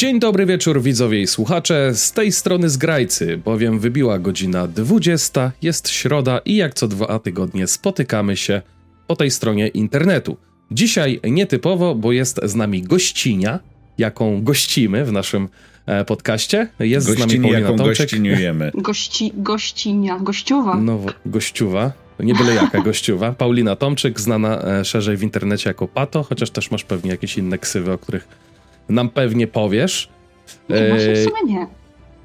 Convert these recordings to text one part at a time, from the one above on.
Dzień dobry wieczór widzowie i słuchacze, z tej strony Zgrajcy, bowiem wybiła godzina 20, jest środa i jak co dwa tygodnie spotykamy się po tej stronie internetu. Dzisiaj nietypowo, bo jest z nami gościnia, jaką gościmy w naszym e, podcaście. Jest Gościni, z nami Paulina jaką Tomczyk. gościniujemy. Gości, gościnia, gościuwa. No, gościuwa. Nie byle jaka gościuwa. Paulina Tomczyk, znana e, szerzej w internecie jako Pato, chociaż też masz pewnie jakieś inne ksywy, o których nam pewnie powiesz. Nie, może w E, sumie nie.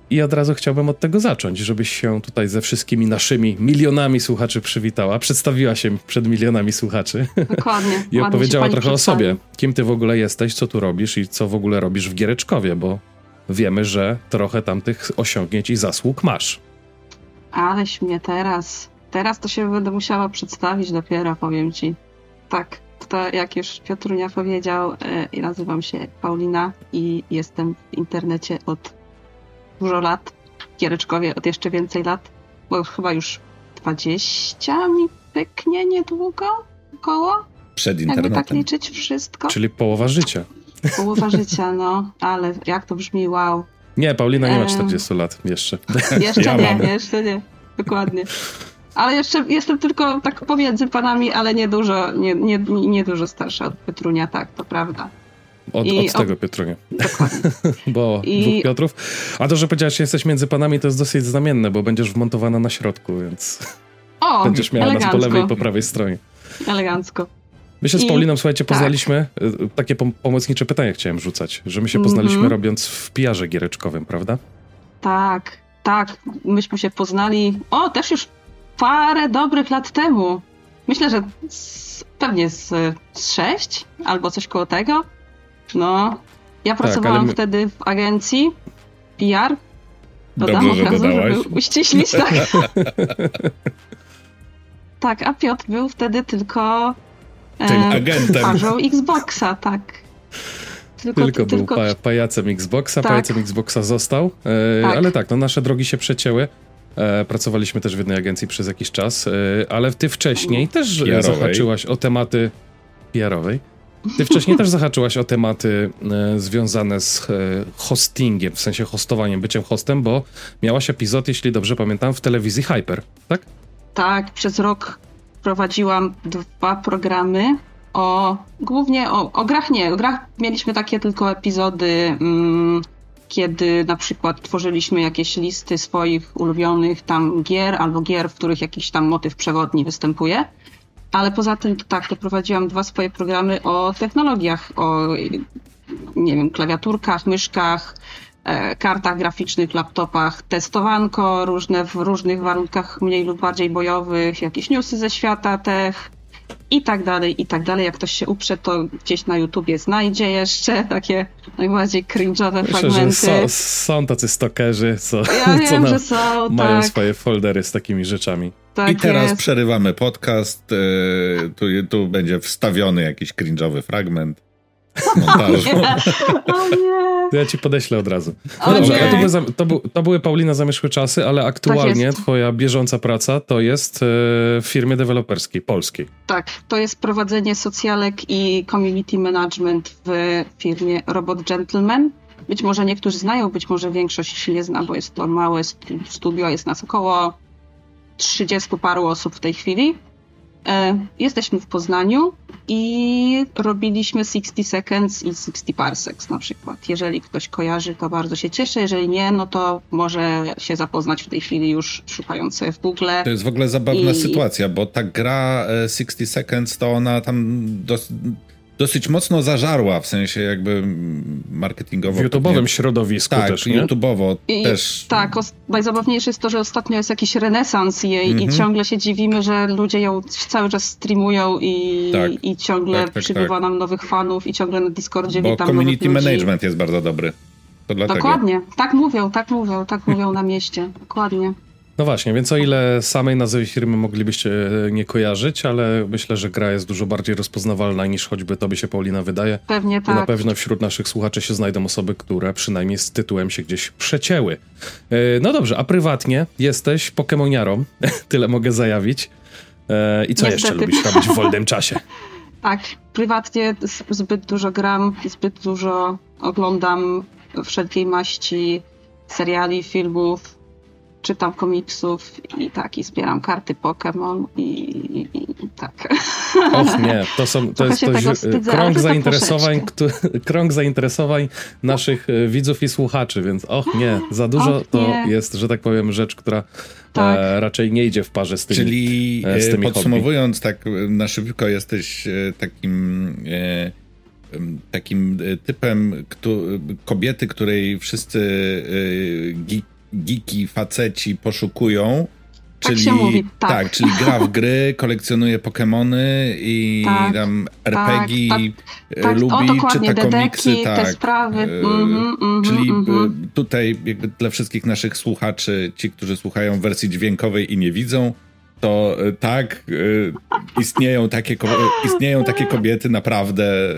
I od razu chciałbym od tego zacząć, żebyś się tutaj ze wszystkimi naszymi milionami słuchaczy przywitała, przedstawiła się przed milionami słuchaczy Dokładnie. i opowiedziała trochę o sobie. Kim ty w ogóle jesteś, co tu robisz i co w ogóle robisz w Giereczkowie, bo wiemy, że trochę tam tych osiągnięć i zasług masz. Aleś mnie teraz. Teraz to się będę musiała przedstawić dopiero, powiem ci. Tak, to jak już Piotrunia powiedział, e, nazywam się Paulina i jestem w internecie od dużo lat. W Giereczkowie od jeszcze więcej lat, bo chyba już 20 mi pyknie niedługo, około. Przed Jakby tak internetem. liczyć wszystko. Czyli połowa życia. Połowa życia, no, ale jak to brzmi, wow. Nie, Paulina nie ma Em. 40 lat jeszcze. Jeszcze Ja nie, mam. jeszcze nie. Dokładnie. Ale jeszcze jestem tylko tak pomiędzy panami, ale nie dużo, nie, nie, nie dużo starsza od Petrunia, tak, to prawda. Od, I od od- tego Piotrunia. Dokładnie. Bo I- dwóch Piotrów. A to, że powiedziałeś, że jesteś między panami, to jest dosyć znamienne, bo będziesz wmontowana na środku, więc O, będziesz miała nas po elegancko, lewej i po prawej stronie. elegancko. My się z I- Pauliną, słuchajcie, tak. poznaliśmy. y, Takie pom- pomocnicze pytanie chciałem rzucać, że my się poznaliśmy Mhm. robiąc w pijarze giereczkowym, prawda? Tak, tak, myśmy się poznali, o, też już parę dobrych lat temu. Myślę, że z, pewnie z, z sześć albo coś koło tego. No, ja pracowałam ale my- wtedy w agencji PR. Dodam Dobrze, że od razu, dodałaś. żeby uściślić, tak. tak, a Piotr był wtedy tylko Tym e, agentem. twarzą Xboxa, tak. Tylko, Tylko, był pa- pajacem Xboxa, Tak. pajacem Xboxa został. E, Tak. Ale tak, no nasze drogi się przecięły. E, pracowaliśmy też w jednej agencji przez jakiś czas, e, ale ty wcześniej też PR-owej. zahaczyłaś o tematy PR-owej. Ty wcześniej też zahaczyłaś o tematy e, związane z hostingiem, w sensie hostowaniem, byciem hostem, bo miałaś epizod, jeśli dobrze pamiętam, w telewizji Hyper, tak? Tak, przez rok prowadziłam dwa programy o głównie o, o grach nie. O grach mieliśmy takie tylko epizody, mm, kiedy na przykład tworzyliśmy jakieś listy swoich ulubionych tam gier albo gier, w których jakiś tam motyw przewodni występuje. Ale poza tym tak, to prowadziłam dwa swoje programy o technologiach, o nie wiem, klawiaturkach, myszkach, e, kartach graficznych, laptopach, testowanko różne w różnych warunkach mniej lub bardziej bojowych, jakieś newsy ze świata tech i tak dalej, i tak dalej. Jak ktoś się uprze, to gdzieś na YouTubie znajdzie jeszcze takie najbardziej cringe'owe Myślę, że fragmenty. są, są tacy stokerzy, co, Ja co wiem, na, że są, mają tak, swoje foldery z takimi rzeczami. tak I teraz jest. przerywamy podcast. e, Tu, tu będzie wstawiony jakiś cringe'owy fragment montażu. O nie! To ja ci podeślę od razu. O No dobrze, to były, to, był, to były Paulina Zamierzchłe Czasy, ale aktualnie jest. twoja bieżąca praca to jest e, w firmie deweloperskiej, polskiej. Tak, to jest prowadzenie socjalek i community management w firmie Robot Gentleman. Być może niektórzy znają, być może większość nie zna, bo jest to małe stu- studio, jest nas około 30 paru osób w tej chwili. E, Jesteśmy w Poznaniu i robiliśmy 60 Seconds i 60 Parsecs na przykład. Jeżeli ktoś kojarzy, to bardzo się cieszę. Jeżeli nie, no to może się zapoznać w tej chwili już szukając w Google. To jest w ogóle zabawna I- sytuacja, bo ta gra e, 60 Seconds to ona tam dos, dosyć mocno zażarła, w sensie jakby marketingowo. W YouTube'owym środowisku Tak, też, nie? YouTube'owo I, też. Tak, os- najzabawniejsze jest to, że ostatnio jest jakiś renesans jej Mhm. i ciągle się dziwimy, że ludzie ją cały czas streamują i, Tak, i ciągle tak, tak, przybywa tak. nam nowych fanów i ciągle na Discordzie Bo witam community nowych ludzi. management jest bardzo dobry. To dlatego. Dokładnie, tak mówią, tak mówią, tak mówią na mieście, dokładnie. No właśnie, więc o ile samej nazwy firmy moglibyście e, nie kojarzyć, ale myślę, że gra jest dużo bardziej rozpoznawalna niż choćby tobie się Paulina wydaje. Pewnie I na tak. pewno wśród naszych słuchaczy się znajdą osoby, które przynajmniej z tytułem się gdzieś przecięły. E, No dobrze, a prywatnie jesteś pokemoniarą, tyle mogę zajawić. E, I co jeszcze lubisz robić w wolnym czasie? Tak, prywatnie zbyt dużo gram, zbyt dużo oglądam wszelkiej maści seriali, filmów, czytam komiksów i tak, i zbieram karty Pokémon i, i, i, tak. Och nie, to są, to jest to wstydzę, krąg zainteresowań, kto, krąg zainteresowań naszych e, widzów i słuchaczy, więc och nie, za dużo och, to jest, że tak powiem, rzecz, która tak. e, raczej nie idzie w parze z tymi Czyli e, z tymi podsumowując, hobby. tak na szybko jesteś e, takim e, takim typem kto, kobiety, której wszyscy geek geeki, faceci poszukują. Tak czyli, mówi, tak. tak. czyli gra w gry, kolekcjonuje Pokemony i tak, tam RPG tak, tak, tak, lubi, o, czyta komiksy. Tak. te sprawy. Mm -hmm, czyli mm. tutaj jakby dla wszystkich naszych słuchaczy, ci, którzy słuchają wersji dźwiękowej i nie widzą, to e, tak, e, istnieją takie, istnieją takie kobiety, naprawdę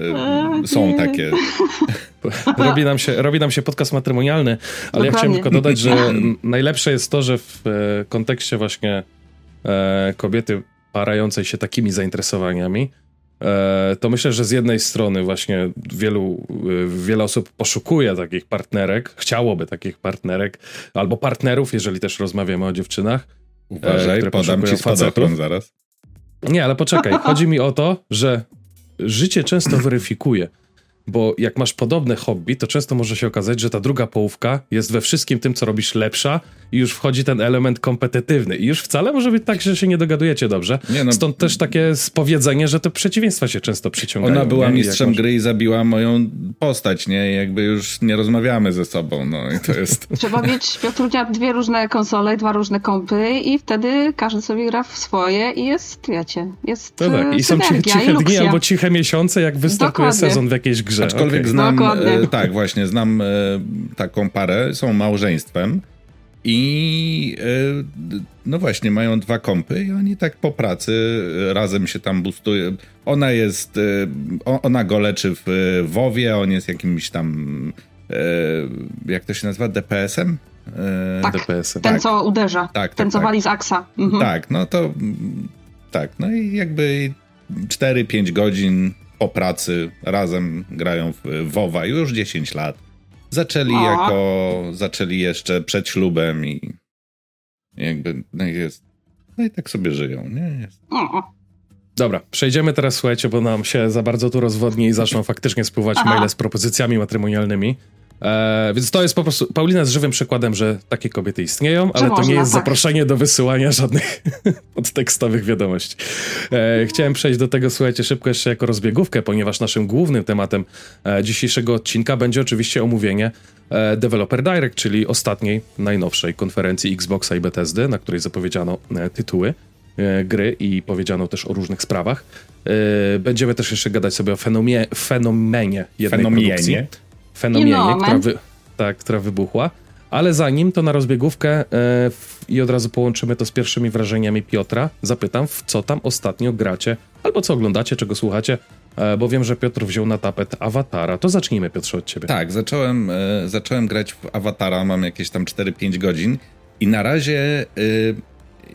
są takie. Robi nam się, robi nam się podcast matrymonialny, ale Dokładnie. ja chciałem tylko dodać, że najlepsze jest to, że w e, kontekście właśnie kobiety parającej się takimi zainteresowaniami, to myślę, że z jednej strony właśnie wielu, wiele osób poszukuje takich partnerek, chciałoby takich partnerek, albo partnerów, jeżeli też rozmawiamy o dziewczynach, Uważaj, które podam ci spadochron zaraz. Nie, ale poczekaj. Chodzi mi o to, że życie często weryfikuje bo jak masz podobne hobby, to często może się okazać, że ta druga połówka jest we wszystkim tym, co robisz lepsza i już wchodzi ten element kompetytywny. I już wcale może być tak, że się nie dogadujecie dobrze. Nie no, Stąd też takie spowiedzenie, że te przeciwieństwa się często przyciągają. Ona była nie? mistrzem gry i zabiła moją postać, nie? Jakby już nie rozmawiamy ze sobą, no i to jest... Trzeba mieć, Piotrunia, dwie różne konsole, dwa różne kompy i wtedy każdy sobie gra w swoje i jest, wiecie, jest no tak. I są ciche dni albo ciche miesiące, jak wystartuje Dokładnie. sezon w jakiejś grze grze. Aczkolwiek okay. znam, e, tak właśnie, znam e, taką parę, są małżeństwem i e, no właśnie, mają dwa kompy i oni tak po pracy razem się tam bustują. Ona jest, ona go leczy w WoWie, on jest jakimś tam, jak to się nazywa, DPS-em? Tak, DPS-em. ten tak. co uderza, tak, ten tak, co tak. wali z aksa. Mhm. Tak, no to tak, no i jakby 4-5 godzin po razem grają w WoWa już 10 lat. Zaczęli A. jako, zaczęli jeszcze przed ślubem i jakby no jest, no i tak sobie żyją, nie? Jest. Dobra, przejdziemy teraz, słuchajcie, bo nam się za bardzo tu rozwodni i zaczną faktycznie spływać Aha. maile z propozycjami matrymonialnymi. E, więc to jest po prostu. Paulina jest żywym przykładem, że takie kobiety istnieją, ale to nie jest tak. zaproszenie do wysyłania żadnych podtekstowych wiadomości. E, chciałem przejść do tego, słuchajcie, szybko jeszcze jako rozbiegówkę, ponieważ naszym głównym tematem e, dzisiejszego odcinka będzie oczywiście omówienie e, Developer Direct, czyli ostatniej, najnowszej konferencji Xboxa i Bethesdy, na której zapowiedziano e, tytuły e, gry i powiedziano też o różnych sprawach. Będziemy też jeszcze gadać sobie o fenomie, fenomenie jednej Fenomienie. produkcji fenomenie, która, wy, tak, która wybuchła. Ale zanim to na rozbiegówkę e, w, i od razu połączymy to z pierwszymi wrażeniami Piotra, zapytam, w co tam ostatnio gracie, albo co oglądacie, czego słuchacie, e, bo wiem, że Piotr wziął na tapet Awatara. To zacznijmy, Piotrze, od ciebie. Tak, zacząłem, e, zacząłem grać w Awatara, mam jakieś tam 4-5 godzin i na razie e,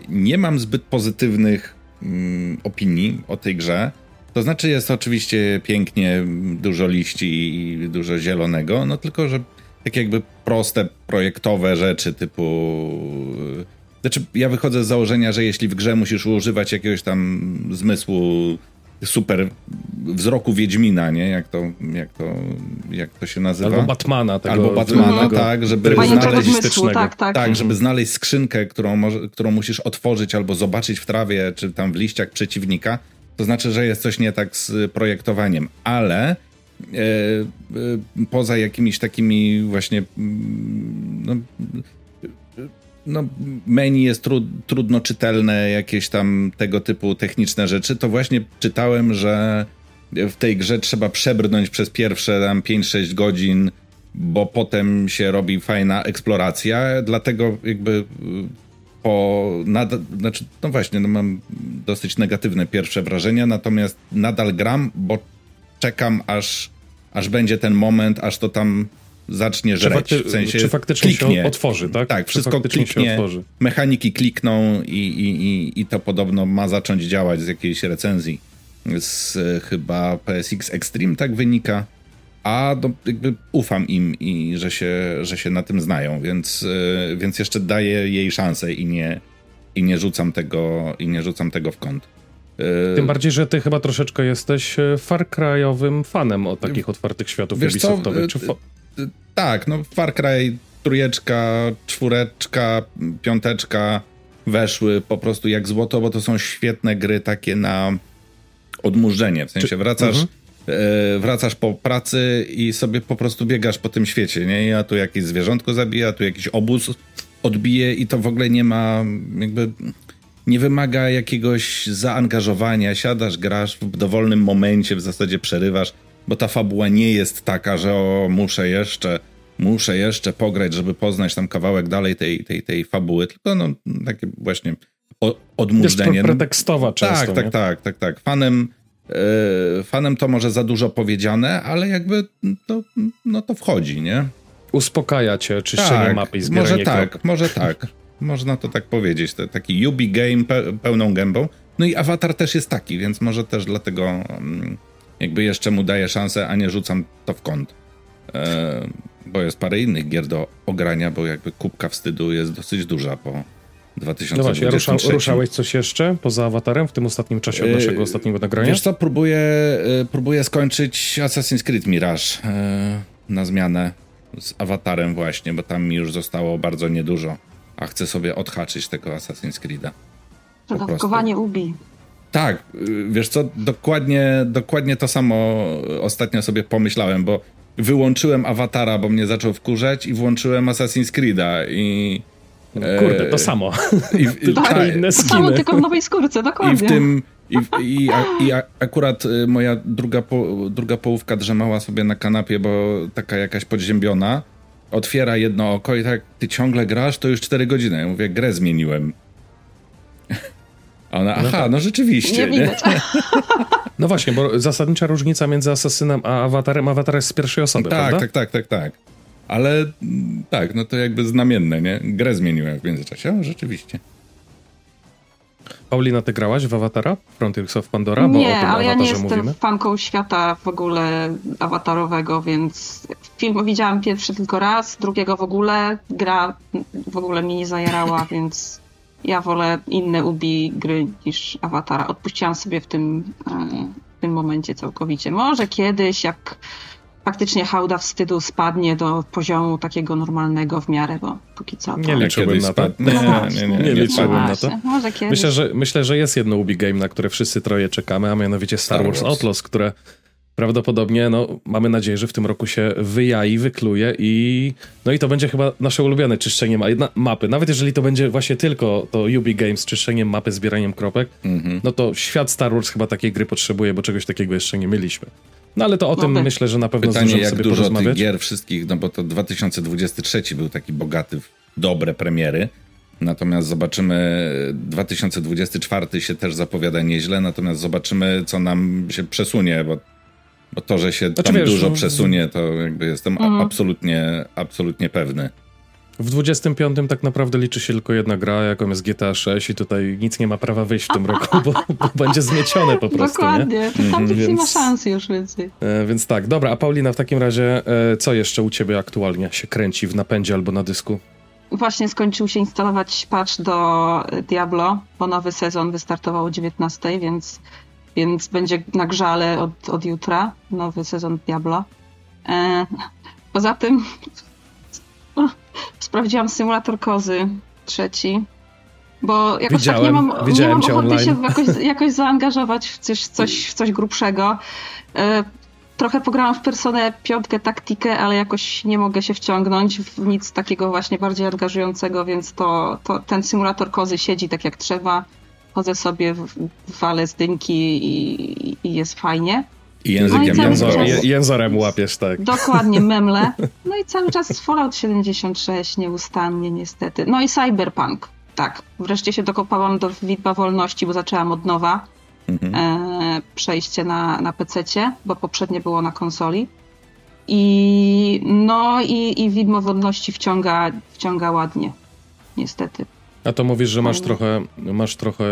nie mam zbyt pozytywnych mm, opinii o tej grze. To znaczy jest oczywiście pięknie, dużo liści i dużo zielonego, no tylko, że tak jakby proste projektowe rzeczy typu... Znaczy ja wychodzę z założenia, że jeśli w grze musisz używać jakiegoś tam zmysłu super wzroku Wiedźmina, nie? Jak to, jak to, jak to się nazywa? Albo Batmana. Tego, Albo Batmana, tak, żeby znaleźć, zmysłu, tak, tak. tak, żeby znaleźć skrzynkę, którą, którą musisz otworzyć albo zobaczyć w trawie, czy tam w liściach przeciwnika, to znaczy, że jest coś nie tak z projektowaniem, ale e, e, poza jakimiś takimi właśnie mm, no, no, menu jest tru, trudno czytelne, jakieś tam tego typu techniczne rzeczy, to właśnie czytałem, że w tej grze trzeba przebrnąć przez pierwsze tam 5-6 godzin, bo potem się robi fajna eksploracja, dlatego jakby po nadal, znaczy, no właśnie, no mam dosyć negatywne pierwsze wrażenia, natomiast nadal gram, bo czekam aż, aż będzie ten moment, aż to tam zacznie żreć. Fakty, w sensie czy faktycznie kliknie. się otworzy, tak? Tak, czy wszystko kliknie, mechaniki klikną i, i, i, i to podobno ma zacząć działać z jakiejś recenzji z chyba PSX Extreme, tak wynika. A do, jakby ufam im i że się, że się na tym znają, więc, yy, więc jeszcze daję jej szansę i nie, i nie rzucam tego i nie rzucam tego w kąt. Yy, Tym bardziej, że ty chyba troszeczkę jesteś e, Far Cry'owym fanem o takich otwartych światów Wiesz Ubisoftowych. Czy fo- tak, no Far Cry trójeczka, czwóreczka, piąteczka weszły po prostu jak złoto, bo to są świetne gry takie na odmurzenie. W sensie wracasz, mhm. E, wracasz po pracy i sobie po prostu biegasz po tym świecie, nie? Ja tu jakieś zwierzątko zabija, tu jakiś obóz odbije i to w ogóle nie ma jakby nie wymaga jakiegoś zaangażowania. Siadasz, grasz w dowolnym momencie, w zasadzie przerywasz, bo ta fabuła nie jest taka, że o, muszę jeszcze muszę jeszcze pograć, żeby poznać tam kawałek dalej tej, tej, tej fabuły, tylko no takie właśnie odmurzenie. Jest pretekstowa często. Tak, tak, tak, tak, tak. Fanem, fanem to może za dużo powiedziane, ale jakby to, no to wchodzi, nie? Uspokaja cię czyszczenie tak, mapy i zbieranie Może tak, może tak. Można to tak powiedzieć. To taki Ubi game pe pełną gębą. No i Avatar też jest taki, więc może też dlatego mm, jakby jeszcze mu daję szansę, a nie rzucam to w kąt. E, bo jest parę innych gier do ogrania, bo jakby kubka wstydu jest dosyć duża po 2023. No właśnie, rusza, ruszałeś coś jeszcze poza awatarem w tym ostatnim czasie od yy, naszego ostatniego nagrania? Wiesz co, próbuję, yy, próbuję skończyć Assassin's Creed Mirage yy, na zmianę z awatarem właśnie, bo tam mi już zostało bardzo niedużo, a chcę sobie odhaczyć tego Assassin's Creed'a. Dawkowanie ubi. Tak, wiesz co, dokładnie, dokładnie to samo ostatnio sobie pomyślałem, bo wyłączyłem awatara, bo mnie zaczął wkurzać i włączyłem Assassin's Creed'a i... E, Kurde, to samo. I, i, tak, ta, inne skiny. Samo, tylko w nowej skórce, dokładnie. I w tym... I, i, i akurat y, moja druga, po, druga połówka drzemała sobie na kanapie, bo taka jakaś podziębiona. Otwiera jedno oko i tak, ty ciągle grasz? To już 4 godziny. Ja mówię, grę zmieniłem. A ona, no aha, tak. no rzeczywiście. Nie, nie? No właśnie, bo zasadnicza różnica między Asasynem a Awatarem, Awatar jest z pierwszej osoby, tak, prawda? Tak, tak, tak, tak. Ale mm, tak, no to jakby znamienne, nie? Grę zmieniłem w międzyczasie, o, rzeczywiście. Paulina, ty grałaś w Awatara? Frontiers of Pandora? Bo nie, ale ja nie jestem mówimy. fanką świata w ogóle awatarowego, więc film widziałam pierwszy tylko raz, drugiego w ogóle. Gra w ogóle mnie nie zajarała, więc ja wolę inne Ubi gry niż Awatara. Odpuściłam sobie w tym, e, w tym momencie całkowicie. Może kiedyś, jak faktycznie hałda wstydu spadnie do poziomu takiego normalnego w miarę, bo póki co to... Nie liczyłbym na to. Nie, no nie, nie, nie, nie liczyłbym na to. Może kiedyś. Myślę, że, myślę, że jest jedno Ubi Game, na które wszyscy troje czekamy, a mianowicie Star, Wars Outlaws, które prawdopodobnie, no, mamy nadzieję, że w tym roku się wyjai, wykluje i no i to będzie chyba nasze ulubione czyszczenie ma mapy. Nawet jeżeli to będzie właśnie tylko to Ubi Games, czyszczeniem mapy, zbieraniem kropek, mm-hmm. no to świat Star Wars chyba takiej gry potrzebuje, bo czegoś takiego jeszcze nie mieliśmy. No ale to o no tym myślę, że na pewno Pytanie, jak sobie dużo porozmawiać. tych gier wszystkich, no bo to 2023 był taki bogaty w dobre premiery. Natomiast zobaczymy, 2024 się też zapowiada nieźle, natomiast zobaczymy, co nam się przesunie, bo bo to, że się znaczy, tam wiesz, dużo no, przesunie, to jakby jestem mhm. absolutnie, absolutnie pewny. W 25 tak naprawdę liczy się tylko jedna gra, jaką jest GTA 6 i tutaj nic nie ma prawa wyjść w tym roku, bo, bo będzie zmiecione po prostu. Dokładnie, nie? tam mhm, więc, nie ma szans już więcej. E, więc tak, dobra, a Paulina w takim razie, e, co jeszcze u ciebie aktualnie się kręci w napędzie albo na dysku? Właśnie skończył się instalować patch do Diablo, bo nowy sezon wystartował o 19, więc więc będzie na grzale od, od jutra nowy sezon Diablo. E, poza tym sprawdziłam symulator kozy trzeci, bo jakoś widziałem, tak nie mam, nie mam ochoty online. się jakoś, jakoś zaangażować w coś, coś, w coś grubszego. E, trochę pograłam w Personę piątkę taktikę, ale jakoś nie mogę się wciągnąć w nic takiego właśnie bardziej angażującego, więc to, to ten symulator kozy siedzi tak jak trzeba chodzę sobie, walę z dynki i, i jest fajnie. I językiem no i jęzor, czas, jęzorem łapiesz, tak. Dokładnie, memle. No i cały czas Fallout 76 nieustannie niestety. No i Cyberpunk, tak. Wreszcie się dokopałam do Widma Wolności, bo zaczęłam od nowa mhm. e, przejście na, na PC-cie, bo poprzednie było na konsoli. I no i, i Widmo Wolności wciąga, wciąga ładnie, niestety. A to mówisz, że masz trochę, masz trochę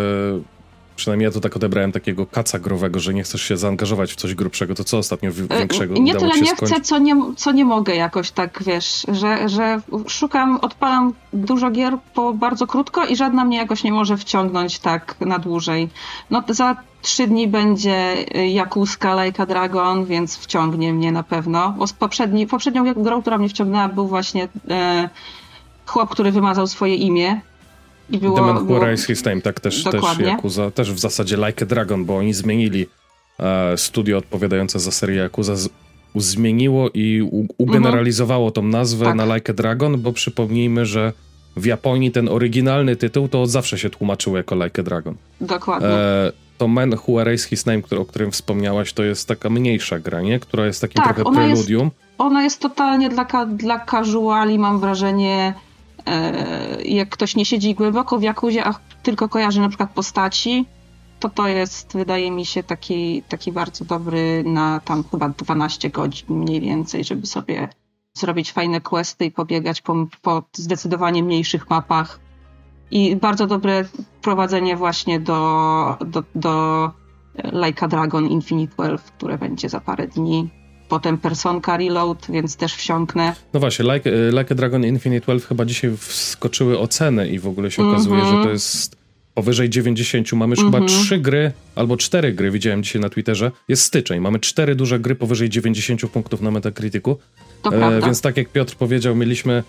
Przynajmniej ja to tak odebrałem takiego kaca growego, że nie chcesz się zaangażować w coś grubszego. To co ostatnio większego Nie tyle nie chcę, co nie, co nie mogę jakoś tak, wiesz, że, że szukam, odpalam dużo gier po bardzo krótko i żadna mnie jakoś nie może wciągnąć tak na dłużej. No za trzy dni będzie Jakuska Like a Dragon, więc wciągnie mnie na pewno. Bo poprzedni, poprzednią grą, która mnie wciągnęła był właśnie e, chłop, który wymazał swoje imię i było, The Man Who Rise His Name, tak też, też Yakuza, też w zasadzie Like a Dragon, bo oni zmienili e, studio odpowiadające za serię Yakuza, z, zmieniło i u, ugeneralizowało tą nazwę tak. na Like a Dragon, bo przypomnijmy, że w Japonii ten oryginalny tytuł to od zawsze się tłumaczył jako Like a Dragon. Dokładnie. E, to Man Who Erased His Name, który, o którym wspomniałaś, to jest taka mniejsza gra, nie? Która jest takim tak, trochę preludium. Jest, ona jest totalnie dla, dla casuali, mam wrażenie, jak ktoś nie siedzi głęboko w Jakuzie, a tylko kojarzy na przykład postaci, to to jest, wydaje mi się, taki, taki bardzo dobry na tam chyba 12 godzin mniej więcej, żeby sobie zrobić fajne questy i pobiegać po, po zdecydowanie mniejszych mapach. I bardzo dobre prowadzenie właśnie do, do, do Like a Dragon Infinite Wealth, które będzie za parę dni potem Personka Reload, więc też wsiąknę. No właśnie, like, like a Dragon Infinite Wealth chyba dzisiaj wskoczyły oceny i w ogóle się okazuje, mm -hmm. że to jest powyżej 90. Mamy już mm -hmm. chyba mhm. trzy gry, albo cztery gry, widziałem dzisiaj na Twitterze. Jest styczeń, mamy cztery duże gry powyżej 90 punktów na Metacriticu. E, więc tak jak Piotr powiedział, mieliśmy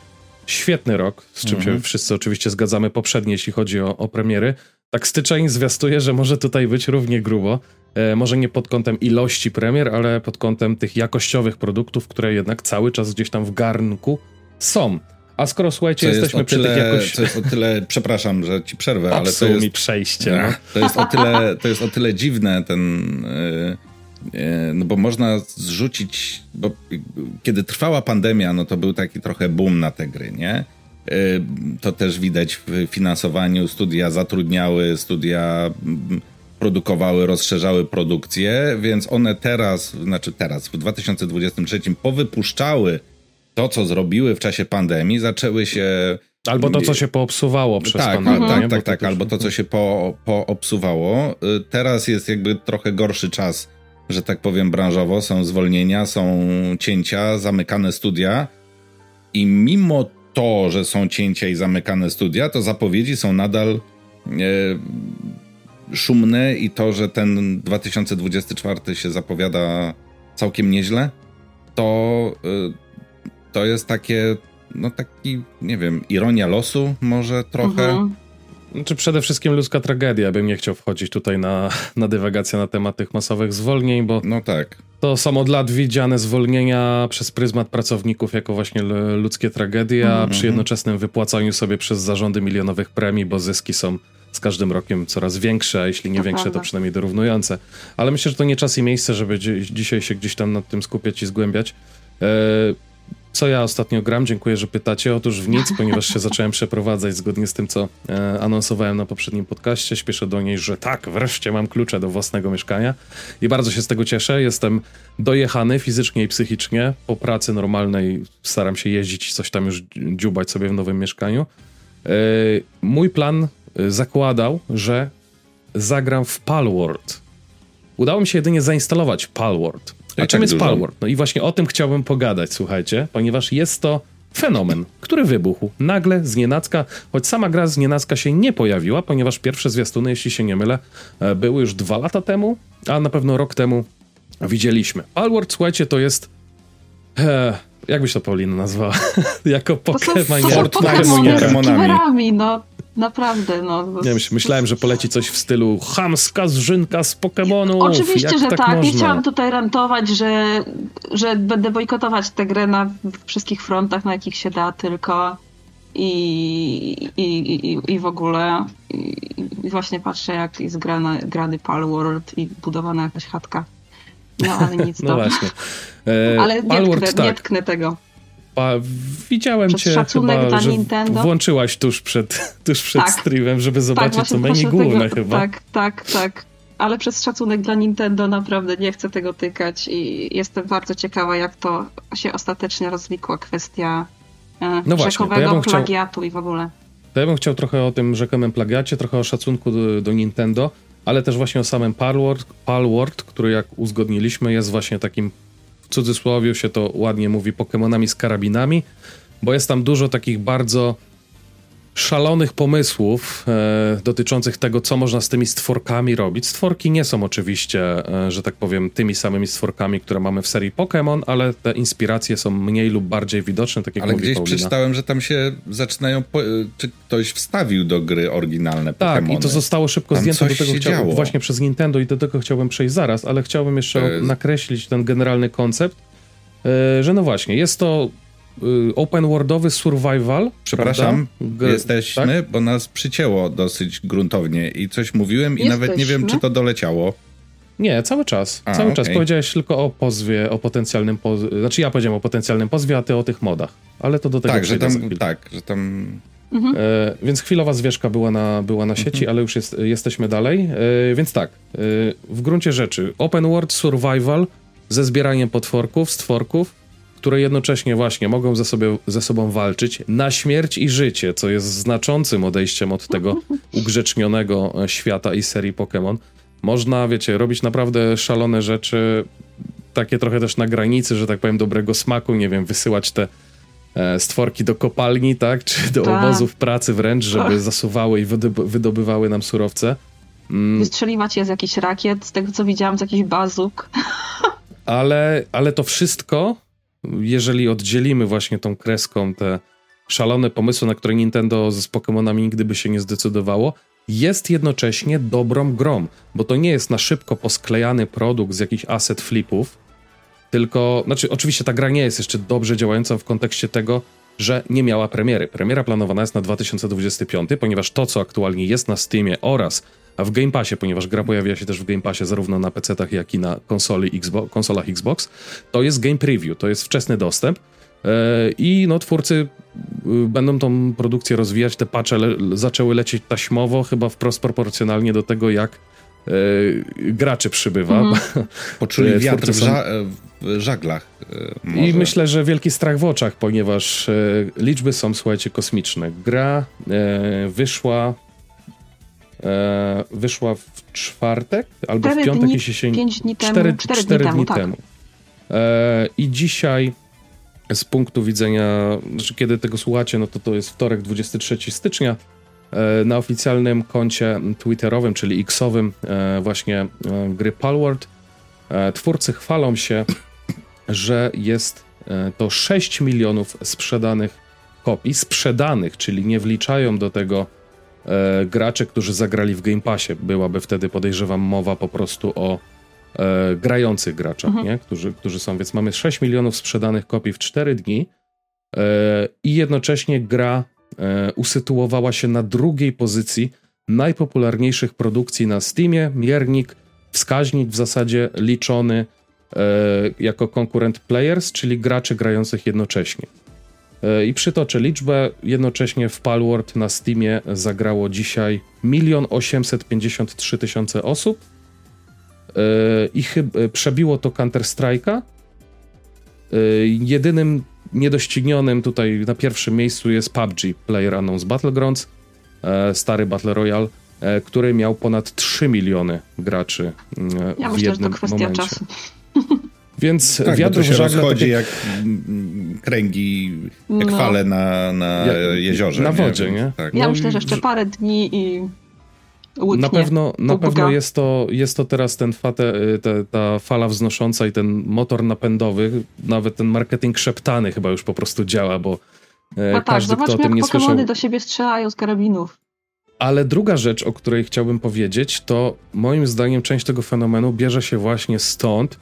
świetny rok, z czym mm -hmm. się mhm. wszyscy oczywiście zgadzamy poprzednie, jeśli chodzi o, o premiery. Tak styczeń zwiastuje, że może tutaj być równie grubo. E, może nie pod kątem ilości premier, ale pod kątem tych jakościowych produktów, które jednak cały czas gdzieś tam w garnku są. A skoro słuchajcie, co jesteśmy przy tyle, tych jakoś... To jest o tyle, przepraszam, że ci przerwę, ale to jest... mi przejście. No. To, jest o tyle, to jest o tyle dziwne ten... Yy, yy, no bo można zrzucić, bo kiedy trwała pandemia, no to był taki trochę boom na te gry, nie? Yy, to też widać w finansowaniu. Studia zatrudniały, studia mm, produkowały, rozszerzały produkcję, więc one teraz, znaczy teraz, w 2023 powypuszczały to, co zrobiły w czasie pandemii, zaczęły się. Albo to, co się poobsuwało przez tak, pandemię. Tak, tak, tak, albo to, co się po, poobsuwało. Y, teraz jest jakby trochę gorszy czas, że tak powiem, branżowo. Są zwolnienia, są cięcia, zamykane studia. I mimo to, że są cięcia i zamykane studia, to zapowiedzi są nadal e, szumne i to, że ten 2024 się zapowiada całkiem nieźle, to, y, to jest takie, no taki, nie wiem, ironia losu może trochę. Mhm. Znaczy przede wszystkim ludzka tragedia. Bym nie chciał wchodzić tutaj na, na dywagację na temat tych masowych zwolnień, bo no tak. To są od lat widziane zwolnienia przez pryzmat pracowników jako właśnie ludzkie tragedie, a przy jednoczesnym wypłacaniu sobie przez zarządy milionowych premii, bo zyski są z każdym rokiem coraz większe, a jeśli nie to większe, prawda. to przynajmniej dorównujące. Ale myślę, że to nie czas i miejsce, żeby dzisiaj się gdzieś tam nad tym skupiać i zgłębiać. E, co ja ostatnio gram? Dziękuję, że pytacie. Otóż w nic, ponieważ się zacząłem przeprowadzać zgodnie z tym, co e, anonsowałem na poprzednim podcaście. Śpieszę do niej, że tak, wreszcie mam klucze do własnego mieszkania i bardzo się z tego cieszę. Jestem dojechany fizycznie i psychicznie. Po pracy normalnej staram się jeździć i coś tam już dziubać sobie w nowym mieszkaniu. E, mój plan Y, zakładał, że zagram w Palworld. Udało mi się jedynie zainstalować Palworld. A, czym tak jest dużo? Palworld? No i właśnie o tym chciałbym pogadać, słuchajcie, ponieważ jest to fenomen, który wybuchł nagle, z nienacka, choć sama gra z nienacka się nie pojawiła, ponieważ pierwsze zwiastuny, jeśli się nie mylę, e, były już dwa lata temu, a na pewno rok temu widzieliśmy. Palworld, słuchajcie, to jest... E, jak byś to Paulina nazwała? jako Pokémon. Pokémonami, no. Naprawdę, no. Nie, myślałem, że poleci coś w stylu chamska zrzynka z Pokemonów. Oczywiście, że tak. tak. Nie chciałam tutaj rantować, że, że będę bojkotować tę grę na wszystkich frontach, na jakich się da tylko. I, i, i, i w ogóle i, i właśnie patrzę, jak jest grana, grany Palworld i budowana jakaś chatka. No ale nic. no to. właśnie. E, ale nie tknę, tak. nie tknę tego. Pa, widziałem Przez cię chyba, że Nintendo. włączyłaś tuż przed, tuż przed tak. streamem, żeby tak, zobaczyć, tak, co menu główne tego, chyba. Tak, tak, tak. Ale przez szacunek dla Nintendo naprawdę nie chcę tego tykać i jestem bardzo ciekawa, jak to się ostatecznie rozwikła kwestia e, no rzekowego ja plagiatu chciał, i w ogóle. To ja bym chciał trochę o tym rzekomym plagiacie, trochę o szacunku do, do Nintendo. ale też właśnie o samym Palworld, Palworld, który jak uzgodniliśmy jest właśnie takim, cudzysłowie się to ładnie mówi, Pokémonami z karabinami, bo jest tam dużo takich bardzo szalonych pomysłów e, dotyczących tego, co można z tymi stworkami robić. Stworki nie są oczywiście, e, że tak powiem, tymi samymi stworkami, które mamy w serii Pokémon, ale te inspiracje są mniej lub bardziej widoczne, tak jak Ale gdzieś Paulina. przeczytałem, że tam się zaczynają, po, czy ktoś wstawił do gry oryginalne Pokémony. Tak, i to zostało szybko tam zdjęte do tego chciałbym, właśnie przez Nintendo i do tego chciałbym przejść zaraz, ale chciałbym jeszcze e... nakreślić ten generalny koncept, e, że no właśnie, jest to open worldowy survival. Przepraszam, jesteśmy, tak? bo nas przycięło dosyć gruntownie i coś mówiłem i nawet nie wiem, czy to doleciało. Nie, cały czas. A, cały okay. czas. Powiedziałeś tylko o pozwie, o potencjalnym pozwie. Znaczy ja powiedziałem o potencjalnym pozwie, a ty o tych modach. Ale to do tego Tak, że tam, tak, że tam... Mhm. E, więc chwilowa zwierzka była na, była na sieci, mhm. ale już jest, jesteśmy dalej. E, więc tak, e, w gruncie rzeczy open world survival ze zbieraniem potworków, stworków, które jednocześnie właśnie mogą ze, sobie, ze sobą walczyć na śmierć i życie, co jest znaczącym odejściem od tego ugrzecznionego e, świata i serii Pokémon. Można, wiecie, robić naprawdę szalone rzeczy, takie trochę też na granicy, że tak powiem, dobrego smaku, nie wiem, wysyłać te e, stworki do kopalni, tak, czy do tak. obozów pracy wręcz, żeby zasuwały i wydobywały nam surowce. Mm. Wystrzeliwać je z jakichś rakiet, z tego co widziałam, z jakichś bazuk. Ale, ale to wszystko jeżeli oddzielimy właśnie tą kreską te szalone pomysły, na które Nintendo z Pokémonami nigdy by się nie zdecydowało, jest jednocześnie dobrą grą, bo to nie jest na szybko posklejany produkt z jakichś asset flipów, tylko, znaczy oczywiście ta gra nie jest jeszcze dobrze działająca w kontekście tego, że nie miała premiery. Premiera planowana jest na 2025, ponieważ to, co aktualnie jest na Steamie oraz a w Game Passie, ponieważ gra pojawia się też w Game Passie zarówno na PC-tach, jak i na konsoli Xbox, konsolach Xbox, to jest Game Preview, to jest wczesny dostęp. E, I no, twórcy y, będą tą produkcję rozwijać. Te patche le zaczęły lecieć taśmowo, chyba wprost proporcjonalnie do tego, jak e, graczy przybywa. Mm. Poczuli wiatr w, ża w żaglach. E, I myślę, że wielki strach w oczach, ponieważ e, liczby są, słuchajcie, kosmiczne. Gra e, wyszła e, wyszła w czwartek albo w piątek, dni, jeśli się... Pięć dni temu. Cztery, cztery, cztery dni, dni temu. temu. E, I dzisiaj z punktu widzenia, znaczy kiedy tego słuchacie, no to to jest wtorek 23 stycznia. E, na oficjalnym koncie twitterowym, czyli X-owym e, właśnie e, gry Palworld, e, twórcy chwalą się, że jest to 6 milionów sprzedanych kopii, sprzedanych, czyli nie wliczają do tego e, gracze, którzy zagrali w Game Passie. Byłaby wtedy, podejrzewam, mowa po prostu o e, grających graczach, mhm. nie? Którzy, którzy są. Więc mamy 6 milionów sprzedanych kopii w 4 dni e, i jednocześnie gra e, usytuowała się na drugiej pozycji najpopularniejszych produkcji na Steamie. Miernik, wskaźnik w zasadzie liczony e, jako konkurent players, czyli graczy grających jednocześnie. E, I przytoczę liczbę. Jednocześnie w Palworld na Steamie zagrało dzisiaj 1 853 tysiące osób. E, I chyba przebiło to Counter-Strike'a. E, jedynym niedoścignionym tutaj na pierwszym miejscu jest PUBG, Player Unknown's Battlegrounds, stary Battle Royale, który miał ponad 3 miliony graczy ja w myślę, jednym że to kwestia momencie. czasu. Więc tak, wiatr to się w żagle... rozchodzi jak... jak kręgi, jak no. fale na, na jeziorze. Na wodzie, nie? nie? Tak. Ja no myślę, że jeszcze parę dni i Łyknie, na pewno, na pewno jest, to, jest to teraz ten fate, te, ta fala wznosząca i ten motor napędowy, nawet ten marketing szeptany chyba już po prostu działa, bo e, no każdy, tak, kto o tym nie słyszał... Do siebie strzelają z karabinów. Ale druga rzecz, o której chciałbym powiedzieć, to moim zdaniem część tego fenomenu bierze się właśnie stąd,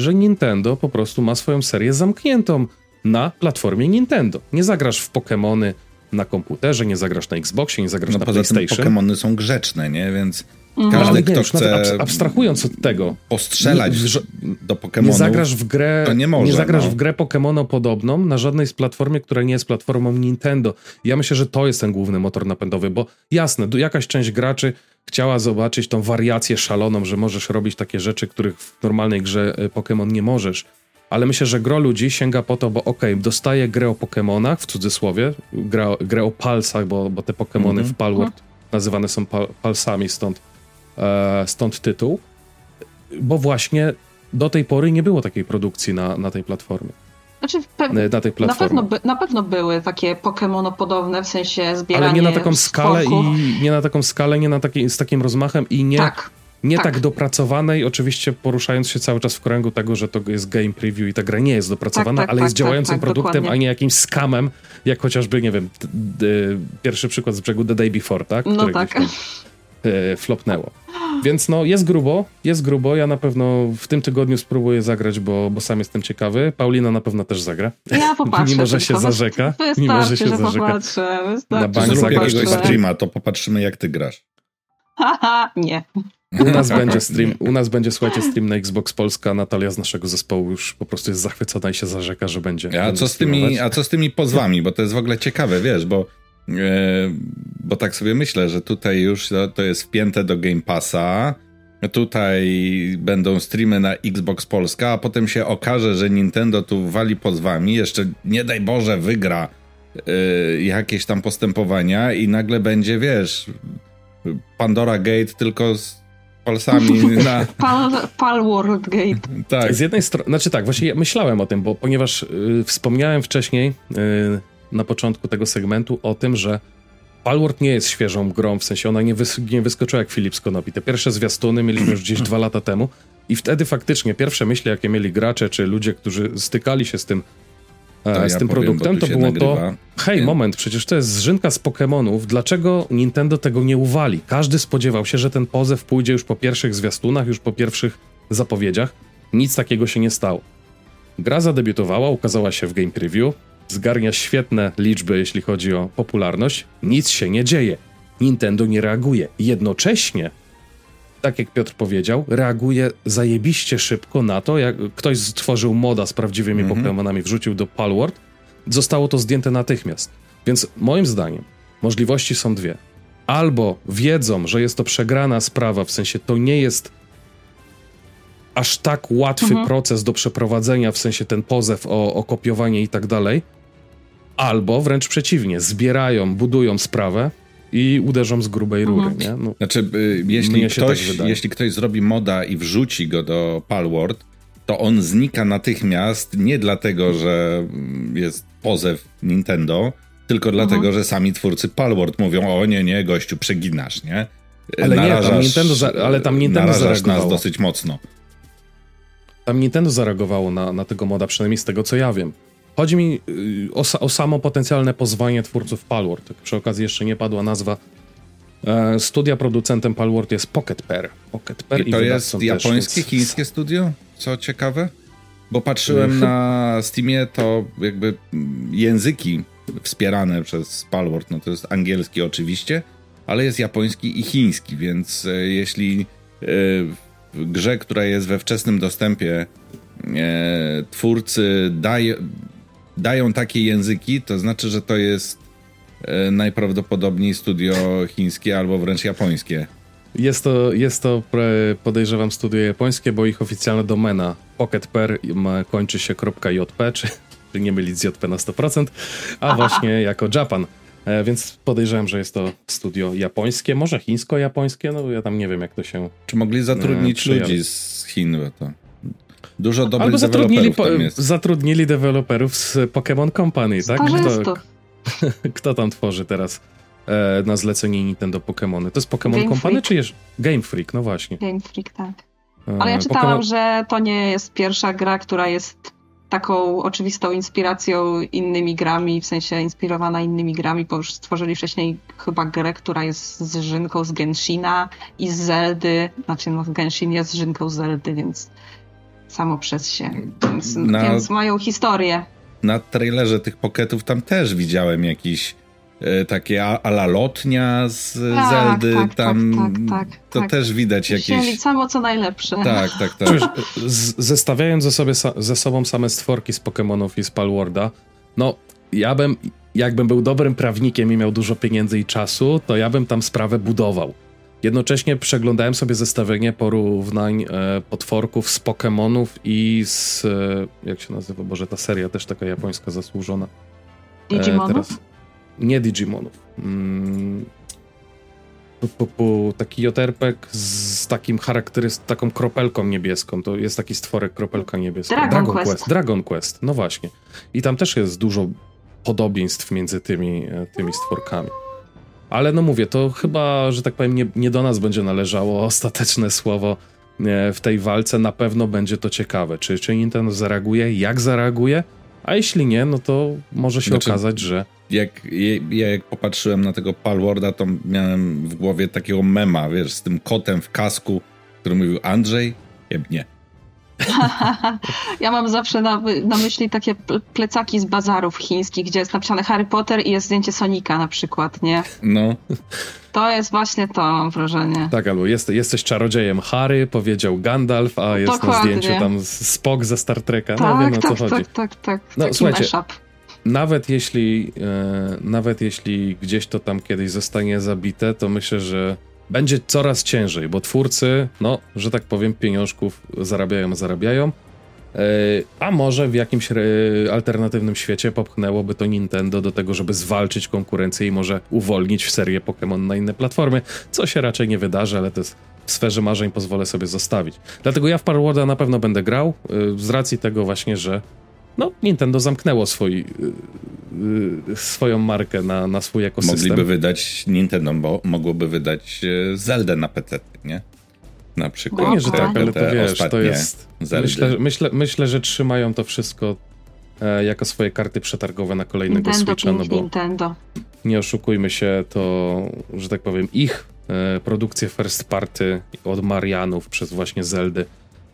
że Nintendo po prostu ma swoją serię zamkniętą na platformie Nintendo. Nie zagrasz w Pokémony na komputerze, nie zagrasz na Xboxie, nie zagrasz no, na poza PlayStation. Tym Pokémony są grzeczne, nie? Więc mhm. każdy, no, kto chce abstrahując od tego, postrzelać nie, do Pokémonów, nie zagrasz w grę, nie, może, nie zagrasz no. w grę Pokémono podobną na żadnej z platformie, która nie jest platformą Nintendo. Ja myślę, że to jest ten główny motor napędowy, bo jasne, jakaś część graczy chciała zobaczyć tą wariację szaloną, że możesz robić takie rzeczy, których w normalnej grze e, Pokémon nie możesz. Ale myślę, że gro ludzi sięga po to, bo okej, okay, dostaje grę o Pokémonach, w cudzysłowie, grę, grę o palsach, bo, bo te Pokémony mm -hmm. w Palworld nazywane są pal, palsami, stąd e, stąd tytuł, bo właśnie do tej pory nie było takiej produkcji na, na tej platformie. Znaczy na tej platformie. Na pewno, by, na pewno były takie Pokémonopodobne, w sensie zbieranie Ale nie na taką skalę i nie na taką skalę, nie na taki, z takim rozmachem i nie, tak, nie tak. tak dopracowanej, oczywiście poruszając się cały czas w kręgu tego, że to jest game preview i ta gra nie jest dopracowana, tak, tak ale jest tak, działającym tak, produktem, dokładnie. a nie jakimś skamem, jak chociażby, nie wiem, pierwszy przykład z brzegu The Day Before, tak? No tak. Tam, e, flopnęło. Więc no, jest grubo, jest grubo. Ja na pewno w tym tygodniu spróbuję zagrać, bo, bo sam jestem ciekawy. Paulina na pewno też zagra. Ja popatrzę. mimo, że się zarzeka. Mimo, że się że zarzeka. Popatrzę, na bank Zrób jakiegoś streama, to popatrzymy jak ty grasz. Haha, nie. U nas będzie stream, u nas będzie, słuchajcie, stream na Xbox Polska. Natalia z naszego zespołu już po prostu jest zachwycona i się zarzeka, że będzie. A co, z tymi, a co z tymi pozwami? Bo to jest w ogóle ciekawe, wiesz, bo E, bo tak sobie myślę, że tutaj już to jest wpięte do Game Passa. Tutaj będą streamy na Xbox Polska, a potem się okaże, że Nintendo tu wali pozwami. Jeszcze nie daj Boże, wygra y, jakieś tam postępowania i nagle będzie, wiesz, Pandora Gate tylko z palcami na... Pal, Pal World Gate. Tak. Z jednej strony, znaczy tak, właśnie ja myślałem o tym, bo ponieważ y, wspomniałem wcześniej y, na początku tego segmentu o tym, że Palworld nie jest świeżą grą, w sensie ona nie, wys nie wyskoczyła jak Philips Konopi. Te pierwsze zwiastuny mieliśmy już gdzieś dwa lata temu i wtedy faktycznie pierwsze myśli, jakie mieli gracze czy ludzie, którzy stykali się z tym, e, z ja tym powiem, produktem, to było nagrywa. to hej, moment, przecież to jest zrzynka z Pokémonów, dlaczego Nintendo tego nie uwali? Każdy spodziewał się, że ten pozew pójdzie już po pierwszych zwiastunach, już po pierwszych zapowiedziach. Nic takiego się nie stało. Gra zadebiutowała, ukazała się w Game Preview, zgarnia świetne liczby, jeśli chodzi o popularność, nic się nie dzieje. Nintendo nie reaguje. Jednocześnie, tak jak Piotr powiedział, reaguje zajebiście szybko na to, jak ktoś stworzył moda z prawdziwymi. Pokémonami, wrzucił do Palworld, zostało to zdjęte natychmiast. Więc moim zdaniem możliwości są dwie. Albo wiedzą, że jest to przegrana sprawa, w sensie to nie jest aż tak łatwy mhm. proces do przeprowadzenia, w sensie ten pozew o, o kopiowanie i tak dalej, albo wręcz przeciwnie, zbierają, budują sprawę i uderzą z grubej rury. Mhm. Nie? No, znaczy, y, jeśli, ktoś, tak jeśli ktoś zrobi moda i wrzuci go do Palworld, to on znika natychmiast nie dlatego, że jest pozew Nintendo, tylko mhm. dlatego, że sami twórcy Palworld mówią, o nie, nie, gościu, przeginasz, nie? Ale narażasz, nie, tam Nintendo, za, ale tam Nintendo zareagowało. nas dosyć mocno. Tam Nintendo zareagowało na, na tego moda, przynajmniej z tego, co ja wiem. Chodzi mi y, o, o samo potencjalne pozwanie twórców Palworld. Tak przy okazji jeszcze nie padła nazwa. E, studia producentem Palworld jest Pocket Pair. Pocket Pair I to i jest japońskie, więc... chińskie studio? Co ciekawe? Bo patrzyłem na Steamie, to jakby języki wspierane przez Palworld, no to jest angielski oczywiście, ale jest japoński i chiński, więc e, jeśli e, w grze, która jest we wczesnym dostępie, twórcy daje, dają takie języki, to znaczy, że to jest e, najprawdopodobniej studio chińskie albo wręcz japońskie. Jest to, jest to podejrzewam studio japońskie, bo ich oficjalna domena pocketper kończy się .jp, czy, czy nie mylić z JP na 100%, a właśnie jako Japan. E, więc podejrzewam, że jest to studio japońskie, może chińsko-japońskie, no ja tam nie wiem jak to się... Czy mogli zatrudnić e, ludzi z Chin, to... Dużo dobrych Albo zatrudnili, po, zatrudnili deweloperów z Pokémon Company, tak? Kto, kto tam tworzy teraz e, na zlecenie Nintendo Pokémony? To jest Pokémon Game Company Freak. czy jest Game Freak? No właśnie. Game Freak, tak. E, Ale ja czytałam, Pokemon... że to nie jest pierwsza gra, która jest taką oczywistą inspiracją innymi grami, w sensie inspirowana innymi grami, bo już stworzyli wcześniej chyba grę, która jest z żynką z Genshina i z Zeldy. Znaczy, no Genshin jest z żynką z Zeldy, więc samo przez się. Więc, na, więc mają historię. Na trailerze tych poketów tam też widziałem jakiś e, takie ala lotnia z tak, Zeldy, tak, tam tak, tak, tak to tak. też widać jakieś... samo co najlepsze. Tak, tak, tak. Przecież, zestawiając ze, sobie, ze sobą same stworki z Pokémonów i z Palworda, no ja bym, jakbym był dobrym prawnikiem i miał dużo pieniędzy i czasu, to ja bym tam sprawę budował. Jednocześnie przeglądałem sobie zestawienie porównań e, potworków z Pokémonów i z. E, jak się nazywa? Boże, ta seria też taka japońska zasłużona. E, Digimonów? Teraz, nie Digimonów. Mm, taki joterpek z takim charakterystycznym, taką kropelką niebieską. To jest taki stworek kropelka niebieska. Dragon, Dragon Quest. Quest. Dragon Quest, no właśnie. I tam też jest dużo podobieństw między tymi, e, tymi stworkami. Ale no mówię, to chyba, że tak powiem, nie, nie do nas będzie należało ostateczne słowo e, w tej walce. Na pewno będzie to ciekawe. Czy, czy Nintendo zareaguje, jak zareaguje, a jeśli nie, no to może się znaczy, okazać, że. Jak, ja jak popatrzyłem na tego Palwarda, to miałem w głowie takiego mema, wiesz, z tym kotem w kasku, który mówił Andrzej, nie. ja mam zawsze na, na, myśli takie plecaki z bazarów chińskich, gdzie jest napisane Harry Potter i jest zdjęcie Sonika na przykład, nie? No. To jest właśnie to, mam wrażenie. Tak, albo jest, jesteś czarodziejem Harry, powiedział Gandalf, a jest Dokładnie. na zdjęciu tam Spock ze Star Treka. No tak, wiem o tak, co tak, chodzi. Tak, tak, tak. No Taki słuchajcie, mashup. nawet jeśli, e, nawet jeśli gdzieś to tam kiedyś zostanie zabite, to myślę, że będzie coraz ciężej, bo twórcy, no, że tak powiem, pieniążków zarabiają, zarabiają. E, a może w jakimś alternatywnym świecie popchnęłoby to Nintendo do tego, żeby zwalczyć konkurencję i może uwolnić serię Pokémon na inne platformy, co się raczej nie wydarzy, ale to jest w sferze marzeń pozwolę sobie zostawić. Dlatego ja w Parworda na pewno będę grał, e, z racji tego właśnie, że no, Nintendo zamknęło swój, yy, swoją markę na, na swój ekosystem. Mogliby wydać, Nintendo bo mogłoby wydać Zeldę na PC, nie? Na przykład. No nie, że tak, ale to wiesz, to jest... Myślę, myślę, myślę, że trzymają to wszystko e, jako swoje karty przetargowe na kolejnego Nintendo, Switcha, no bo Nintendo. nie oszukujmy się, to, że tak powiem, ich e, produkcje first party od Marianów przez właśnie Zeldy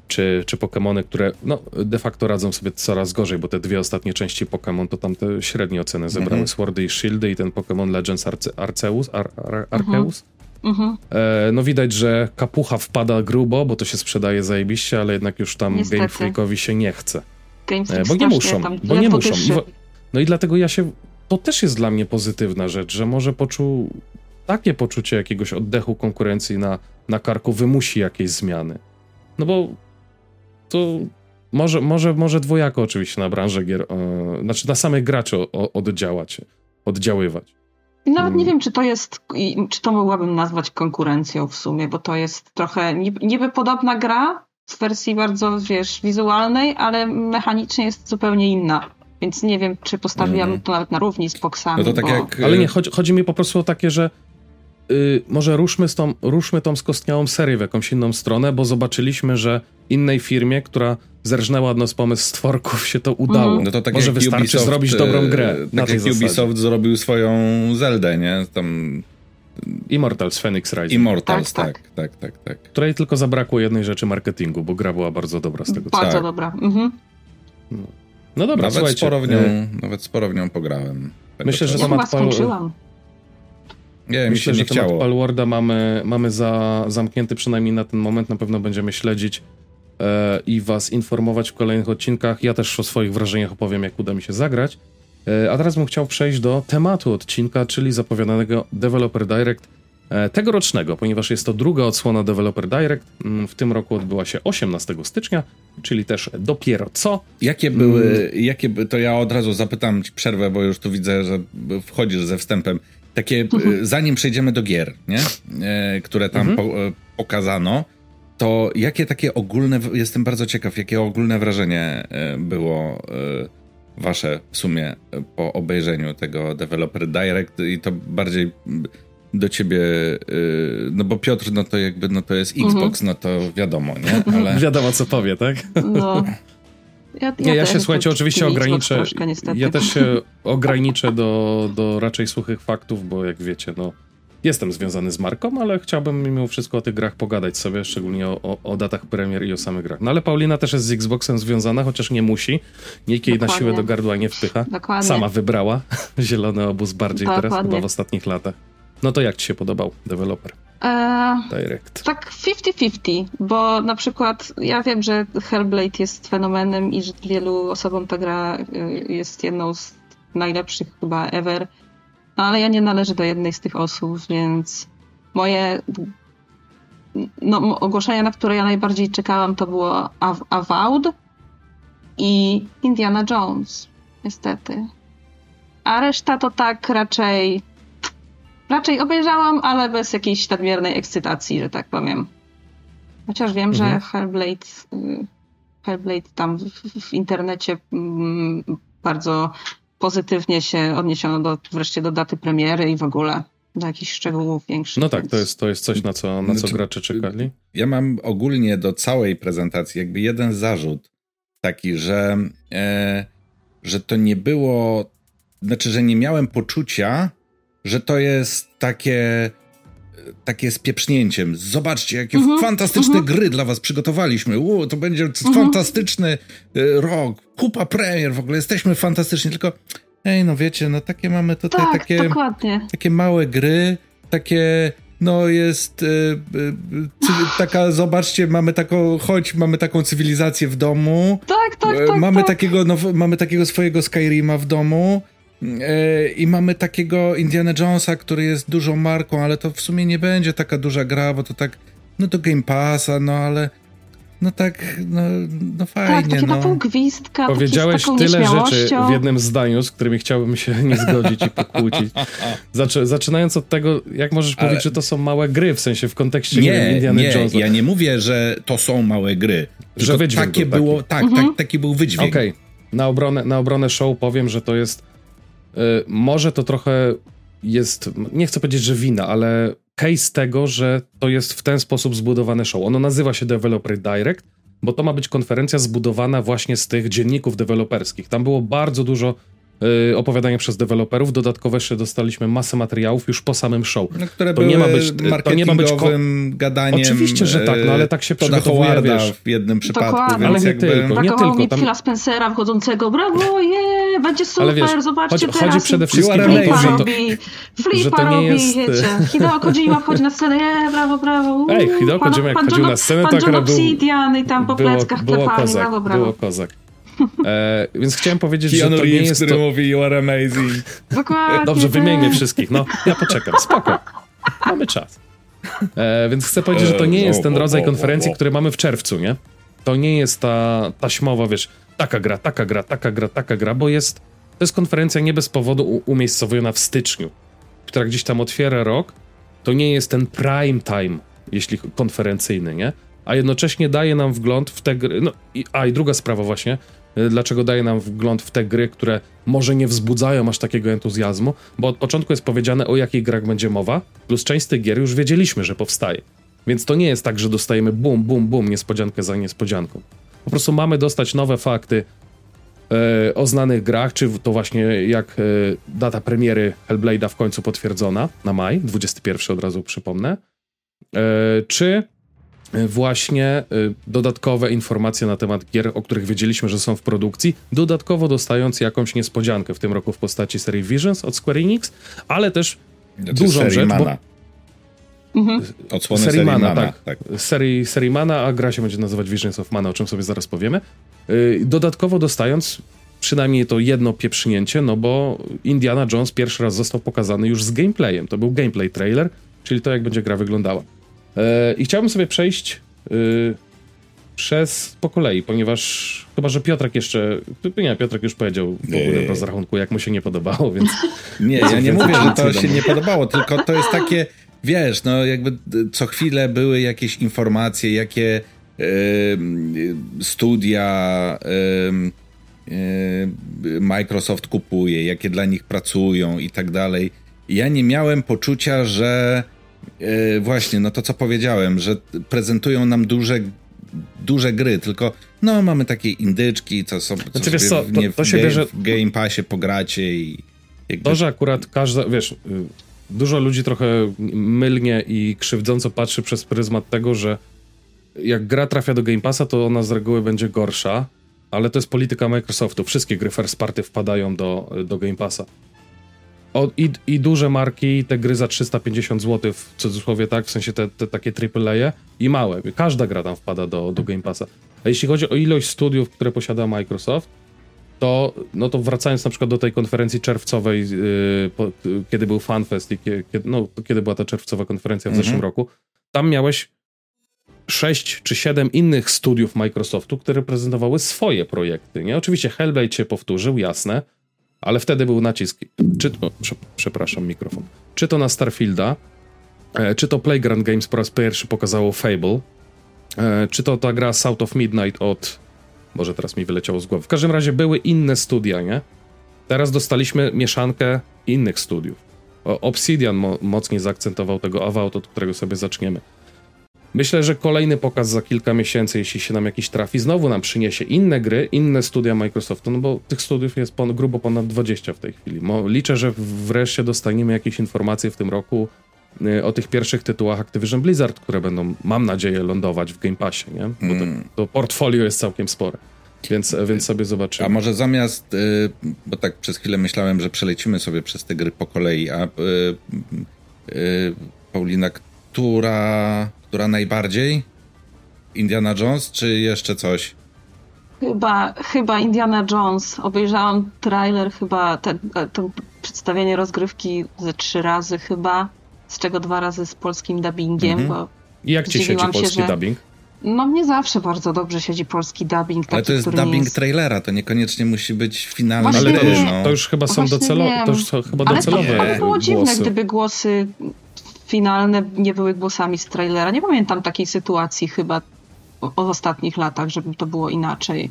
czy, czy Pokémony, które no, de facto radzą sobie coraz gorzej, bo te dwie ostatnie części Pokémon to tam te średnie oceny zebrały, mhm. Swordy i Shieldy i ten Pokémon Legends Arce Arceus, Ar Ar Arceus. Mhm. E, no widać, że kapucha wpada grubo, bo to się sprzedaje zajebiście, ale jednak już tam Niestety. Game Freakowi się nie chce. E, bo nie muszą, bo nie muszą. no i dlatego ja się, to też jest dla mnie pozytywna rzecz, że może poczuł takie poczucie jakiegoś oddechu konkurencji na, na karku wymusi jakieś zmiany. No bo to może, może, może dwojako oczywiście na branżę gier, e, znaczy na samych graczy o, oddziałać, oddziaływać. Nawet nie hmm. wiem, czy to jest, czy to mogłabym nazwać konkurencją w sumie, bo to jest trochę niby podobna gra w wersji bardzo, wiesz, wizualnej, ale mechanicznie jest zupełnie inna. Więc nie wiem, czy postawiłam mm. to nawet na równi z Poxami. No to tak bo... jak... Ale nie, chodzi, chodzi mi po prostu o takie, że yy, może ruszmy, z tą, ruszmy tą skostniałą serię w jakąś inną stronę, bo zobaczyliśmy, że innej firmie, która zerżnęła od nas pomysł stworków, się to udało. Mm. No to tak Może wystarczy Ubisoft, zrobić dobrą e, grę. Tak jak Ubisoft zasadzie. zrobił swoją Zeldę, nie? Tam... Immortals Phoenix Rising. Immortals, tak tak. tak, tak, tak, tak. Której tylko zabrakło jednej rzeczy marketingu, bo gra była bardzo dobra z tego co Bardzo tak. dobra. Mhm. No. no dobra, nawet słuchajcie. Sporo w nią, e... Nawet sporo w nią pograłem. Myślę, że temat Pal... Nie, Myślę, że temat Palwarda mamy, mamy za, zamknięty przynajmniej na ten moment. Na pewno będziemy śledzić e, i was informować w kolejnych odcinkach. Ja też o swoich wrażeniach opowiem, jak uda mi się zagrać. E, a teraz bym chciał przejść do tematu odcinka, czyli zapowiadanego Developer Direct e, tegorocznego, ponieważ jest to druga odsłona Developer Direct. Mm, w tym roku odbyła się 18 stycznia, czyli też dopiero co. Jakie były, mm. jakie to ja od razu zapytam ci przerwę, bo już tu widzę, że wchodzisz ze wstępem. Takie, mhm. zanim przejdziemy do gier, nie? E, które tam mhm. po, e, pokazano, to jakie takie ogólne, jestem bardzo ciekaw, jakie ogólne wrażenie e, było wasze w sumie po obejrzeniu tego Developer Direct i to bardziej do ciebie, no bo Piotr, no to jakby, no to jest mhm. Xbox, no to wiadomo, nie? Ale... wiadomo, co powie, tak? No. Ja, ja, nie, ja się, słuchajcie, oczywiście ograniczę. Troszkę, ja też się ograniczę do, do raczej suchych faktów, bo jak wiecie, no jestem związany z marką, ale chciałbym mimo wszystko o tych grach pogadać sobie, szczególnie o, o, o datach premier i o samych grach. No ale Paulina też jest z Xboxem związana, chociaż nie musi. Nikt jej na siłę do gardła nie wpycha. Dokładnie. Sama wybrała zielony obóz bardziej Dokładnie. teraz, chyba w ostatnich latach. No to jak ci się podobał deweloper? Eee, Direct. Tak 50-50, bo na przykład ja wiem, że Hellblade jest fenomenem i że wielu osobom ta gra y, jest jedną z najlepszych chyba ever, no ale ja nie należę do jednej z tych osób, więc moje no, ogłoszenia, na które ja najbardziej czekałam, to było Avowed i Indiana Jones, niestety. A reszta to tak raczej raczej obejrzałam, ale bez jakiejś nadmiernej ekscytacji, że tak powiem. Chociaż wiem, mhm. że Hellblade, y, Hellblade tam w, w internecie mm, bardzo pozytywnie się odniesiono do, wreszcie do daty premiery i w ogóle do jakichś szczegółów większych. No tak, to jest, to jest coś, na co, na co znaczy, gracze czekali. Ja mam ogólnie do całej prezentacji jakby jeden zarzut taki, że, e, że to nie było, znaczy, że nie miałem poczucia, że to jest takie takie z pieprznięciem. Zobaczcie, jakie mm -hmm, fantastyczne mm -hmm. gry dla was przygotowaliśmy. U, to będzie mm -hmm. fantastyczny y, rok. Kupa premier, w ogóle jesteśmy fantastyczni. Tylko, ej, no wiecie, no takie mamy tutaj tak, takie, dokładnie. takie małe gry, takie no jest y, y, taka, zobaczcie, mamy taką, choć mamy taką cywilizację w domu. Tak, tak, tak. Mamy, tak. Takiego, no, mamy takiego swojego Skyrima w domu. E, I mamy takiego Indiana Jonesa, który jest dużą marką, ale to w sumie nie będzie taka duża gra, bo to tak, no to Game Passa, no ale no tak, no, no fajnie. Tak, takie no. pół gwizdka. Powiedziałeś tyle rzeczy w jednym zdaniu, z którymi chciałbym się nie zgodzić i pokłócić. Zaczy, zaczynając od tego, jak możesz Ale... powiedzieć, że to są małe gry, w sensie w kontekście nie, Indiana nie, Jonesa. ja nie mówię, że to są małe gry. Że wydźwięk takie był było, tak, mhm. tak, taki był wydźwięk. Okej, okay. na, obronę, na obronę show powiem, że to jest może to trochę jest, nie chcę powiedzieć, że wina, ale case tego, że to jest w ten sposób zbudowane show. Ono nazywa się Developer Direct, bo to ma być konferencja zbudowana właśnie z tych dzienników deweloperskich. Tam było bardzo dużo Y, opowiadania przez deweloperów. Dodatkowo jeszcze dostaliśmy masę materiałów już po samym show. No, które to nie ma być to nie ma być gadaniem. Oczywiście, że tak, no ale tak się przygotowuje, wiesz. w jednym przypadku, Dokładnie. ale nie jakby... tylko, nie tylko. mi tam... Phila Spencera wchodzącego, brawo, je, będzie super, wiesz, zobaczcie chodzi, teraz. Chodzi przede wszystkim o to, że, robi, że to nie jest... wiecie. Hideo Kojima wchodzi na scenę, je, brawo, brawo. Ej, Hideo Kojima jak chodził na scenę, to akurat był... Obsidian i tam po pleckach klepami, brawo, brawo. Było kozak. E, więc chciałem powiedzieć, Keanu że to Reeves, nie jest który to... mówi you are amazing. Dokładnie. Dobrze, wymienię wszystkich. No, ja poczekam. Spoko. Mamy czas. E, więc chcę powiedzieć, że to nie jest ten rodzaj konferencji, który mamy w czerwcu, nie? To nie jest ta taśmowa, wiesz, taka gra, taka gra, taka gra, taka gra, bo jest, to jest konferencja nie bez powodu umiejscowiona w styczniu, która gdzieś tam otwiera rok. To nie jest ten prime time, jeśli konferencyjny, nie? A jednocześnie daje nam wgląd w te gry. No, i, a i druga sprawa, właśnie, dlaczego daje nam wgląd w te gry, które może nie wzbudzają aż takiego entuzjazmu, bo od początku jest powiedziane, o jakich grach będzie mowa, plus część z tych gier już wiedzieliśmy, że powstaje. Więc to nie jest tak, że dostajemy bum, bum, bum, niespodziankę za niespodzianką. Po prostu mamy dostać nowe fakty e, o znanych grach, czy to właśnie jak e, data premiery Hellblade'a w końcu potwierdzona na maj, 21 od razu przypomnę, czy właśnie y, dodatkowe informacje na temat gier, o których wiedzieliśmy, że są w produkcji, dodatkowo dostając jakąś niespodziankę w tym roku w postaci serii Visions od Square Enix, ale też znaczy dużą rzecz, Mana. bo Mhm. Odsłony serii Mana, tak. tak. Serii, serii Mana, a gra się będzie nazywać Visions of Mana, o czym sobie zaraz powiemy. Y, dodatkowo dostając przynajmniej to jedno pieprznięcie, no bo Indiana Jones pierwszy raz został pokazany już z gameplayem. To był gameplay trailer, czyli to, jak będzie gra wyglądała. E, I chciałbym sobie przejść y, przez po kolei, ponieważ chyba, że Piotrek jeszcze. Nie, Piotrek już powiedział w ogóle w rozrachunku, jak mu się nie podobało, więc. Nie, ja nie mówię, że to się nie podobało, tylko to jest takie, wiesz, no jakby co chwilę były jakieś informacje, jakie studia. Microsoft kupuje, jakie dla nich pracują i tak dalej. Ja nie miałem poczucia, że E, właśnie, no to co powiedziałem, że prezentują nam duże duże gry, tylko no mamy takie indyczki, co są co znaczy, wiesz co, to, to w, się bierze... w Game Passie pogracie i jakby... To, że akurat każda, wiesz, y, dużo ludzi trochę mylnie i krzywdząco patrzy przez pryzmat tego, że jak gra trafia do Game Passa, to ona z reguły będzie gorsza, ale to jest polityka Microsoftu. Wszystkie gry first party wpadają do, do Game Passa. O, i, I duże marki, te gry za 350 zł, w cudzysłowie tak, w sensie te, te takie AAA i małe. Każda gra tam wpada do, do Game Passa. A jeśli chodzi o ilość studiów, które posiada Microsoft, to, no to wracając na przykład do tej konferencji czerwcowej, yy, po, yy, kiedy był FanFest i kiedy, no, kiedy była ta czerwcowa konferencja w mhm. zeszłym roku, tam miałeś sześć czy siedem innych studiów Microsoftu, które prezentowały swoje projekty. Nie? Oczywiście Hellblade się powtórzył, jasne, ale wtedy był nacisk, czy, o, przepraszam, mikrofon, czy to na Starfielda, e, czy to Playground Games po raz pierwszy pokazało Fable, e, czy to ta gra South of Midnight od, może teraz mi wyleciało z głowy, w każdym razie były inne studia, nie? Teraz dostaliśmy mieszankę innych studiów. Obsidian mo mocniej zaakcentował tego Avowed, od którego sobie zaczniemy. Myślę, że kolejny pokaz za kilka miesięcy, jeśli się nam jakiś trafi, znowu nam przyniesie inne gry, inne studia Microsoftu, no bo tych studiów jest pon grubo ponad 20 w tej chwili. Mo liczę, że wreszcie dostaniemy jakieś informacje w tym roku y, o tych pierwszych tytułach Activision Blizzard, które będą, mam nadzieję, lądować w Game Passie, nie? Bo to, mm. to portfolio jest całkiem spore. Więc, więc sobie zobaczymy. A może zamiast, y, bo tak przez chwilę myślałem, że przelecimy sobie przez te gry po kolei, a y, y, Paulina, która która najbardziej? Indiana Jones, czy jeszcze coś? Chyba, chyba Indiana Jones. Obejrzałam trailer, chyba te, to przedstawienie rozgrywki ze trzy razy chyba, z czego dwa razy z polskim dubbingiem. Mhm. Bo I jak ci siedzi polski się, że... dubbing? No mnie zawsze bardzo dobrze siedzi polski dubbing. Ale taki, to jest dubbing jest... trailera, to niekoniecznie musi być finalny. Ale to już, to już chyba są docelowe. To już są chyba docelowe. Ale to, było dziwne, gdyby głosy finalne nie były głosami z trailera. Nie pamiętam takiej sytuacji chyba o, o ostatnich latach, żeby to było inaczej.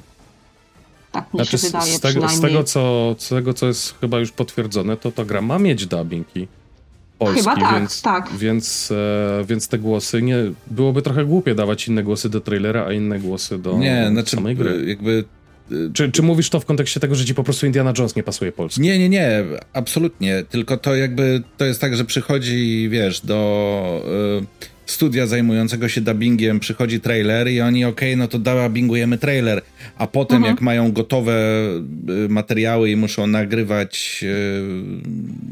Tak mi znaczy, się wydaje z, tego, z tego, co, z tego, co jest chyba już potwierdzone, to ta gra ma mieć dubbingi polski, chyba tak, więc, tak. Więc, e, więc te głosy nie... Byłoby trochę głupie dawać inne głosy do trailera, a inne głosy do nie, znaczy, samej gry. Jakby czy, czy mówisz to w kontekście tego, że ci po prostu Indiana Jones nie pasuje Polski? Nie, nie, nie, absolutnie. Tylko to jakby, to jest tak, że przychodzi, wiesz, do y, studia zajmującego się dubbingiem, przychodzi trailer i oni, okej, okay, no to dubbingujemy trailer, a potem mhm. jak mają gotowe y, materiały i muszą nagrywać, y,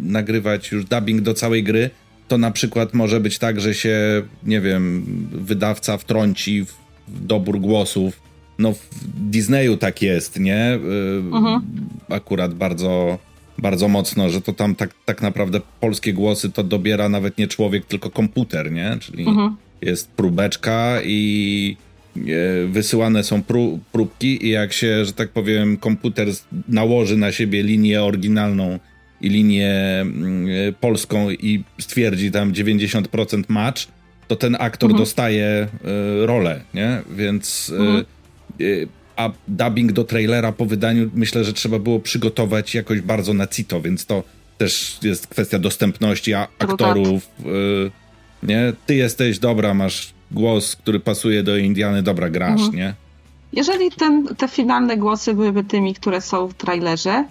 nagrywać już dubbing do całej gry, to na przykład może być tak, że się, nie wiem, wydawca wtrąci w dobór głosów no w Disneyu tak jest, nie? Y, mhm. Akurat bardzo, bardzo mocno, że to tam tak, tak naprawdę polskie głosy to dobiera nawet nie człowiek, tylko komputer, nie? Czyli mhm. jest próbeczka i e, wysyłane są pró próbki i jak się, że tak powiem, komputer nałoży na siebie linię oryginalną i linię mm, e, polską i stwierdzi tam 90% match, to ten aktor mhm. dostaje y, rolę, nie? Więc y, a dubbing do trailera po wydaniu myślę, że trzeba było przygotować jakoś bardzo na cito, więc to też jest kwestia dostępności a, aktorów. Y, nie? Ty jesteś dobra, masz głos, który pasuje do Indiany, dobra, grasz, mhm. nie? Jeżeli ten, te finalne głosy byłyby tymi, które są w trailerze,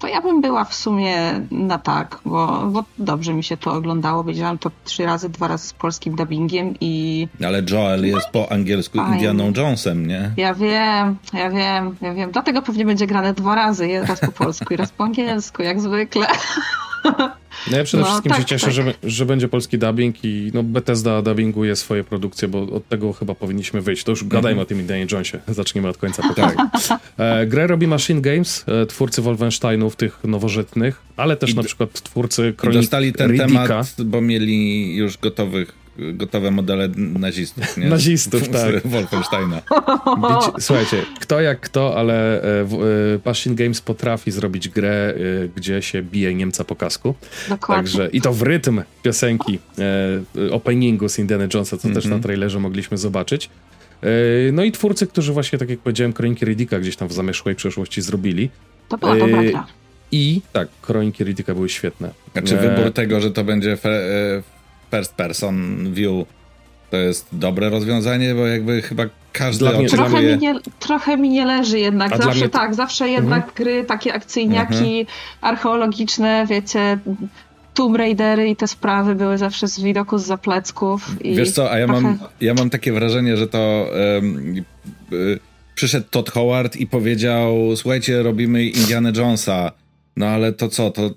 to ja bym była w sumie na tak, bo, bo dobrze mi się to oglądało. Widziałam to trzy razy, dwa razy z polskim dubbingiem i... Ale Joel jest po angielsku Fajnie. Indianą Jonesem, nie? Ja wiem, ja wiem, ja wiem. Dlatego pewnie będzie grane dwa razy, raz po polsku i raz po angielsku, jak zwykle. No ja przede no, wszystkim tak, się cieszę, tak. że, że będzie polski dubbing i no Bethesda dubbinguje swoje produkcje, bo od tego chyba powinniśmy wyjść. To już mm -hmm. gadajmy o tym Indianie Jonesie. Zacznijmy od końca. Tak. e, grę robi Machine Games, e, twórcy Wolfensteinów, tych nowożytnych, ale też I na przykład twórcy Kronik Dostali ten Riddicka. temat, bo mieli już gotowych gotowe modele nazistów, nie? Nazistów, tak. Wolfensteina. Słuchajcie, kto jak kto, ale e, Machine Games potrafi zrobić grę, e, gdzie się bije Niemca po kasku. Dokładnie. Także, I to w rytm piosenki e, openingu z Indiana Jonesa, co mm -hmm. też na mhm. trailerze mogliśmy zobaczyć. No i twórcy, którzy właśnie, tak jak powiedziałem, Kroniki Riddicka gdzieś tam w zamierzchłej przeszłości zrobili. To była dobra gra. I tak, Kroniki Riddicka były świetne. Znaczy wybór tego, że to będzie first person view to jest dobre rozwiązanie, bo jakby chyba każdy dla mnie, trochę, mi nie, trochę mi nie leży jednak. zawsze mnie... tak, zawsze jednak mhm. gry takie akcyjniaki mhm. archeologiczne, wiecie, Tomb Raidery i te sprawy były zawsze z widoku z zaplecków. I Wiesz co, a ja, trochę... mam, ja mam takie wrażenie, że to um, y, przyszedł Todd Howard i powiedział, słuchajcie, robimy Indiana Jonesa. No ale to co, to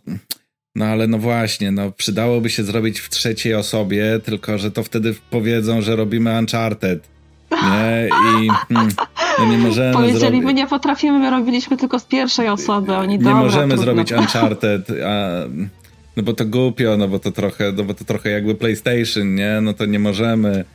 no ale no właśnie, no przydałoby się zrobić w trzeciej osobie, tylko że to wtedy powiedzą, że robimy Uncharted. Nie? I hmm, no nie możemy Powiedzieli, my nie potrafimy, my robiliśmy tylko z pierwszej osoby. Oni, nie dobra, możemy trudno. zrobić Uncharted, a, no bo to głupio, no bo to trochę, no bo to trochę jakby PlayStation, nie? No to nie możemy,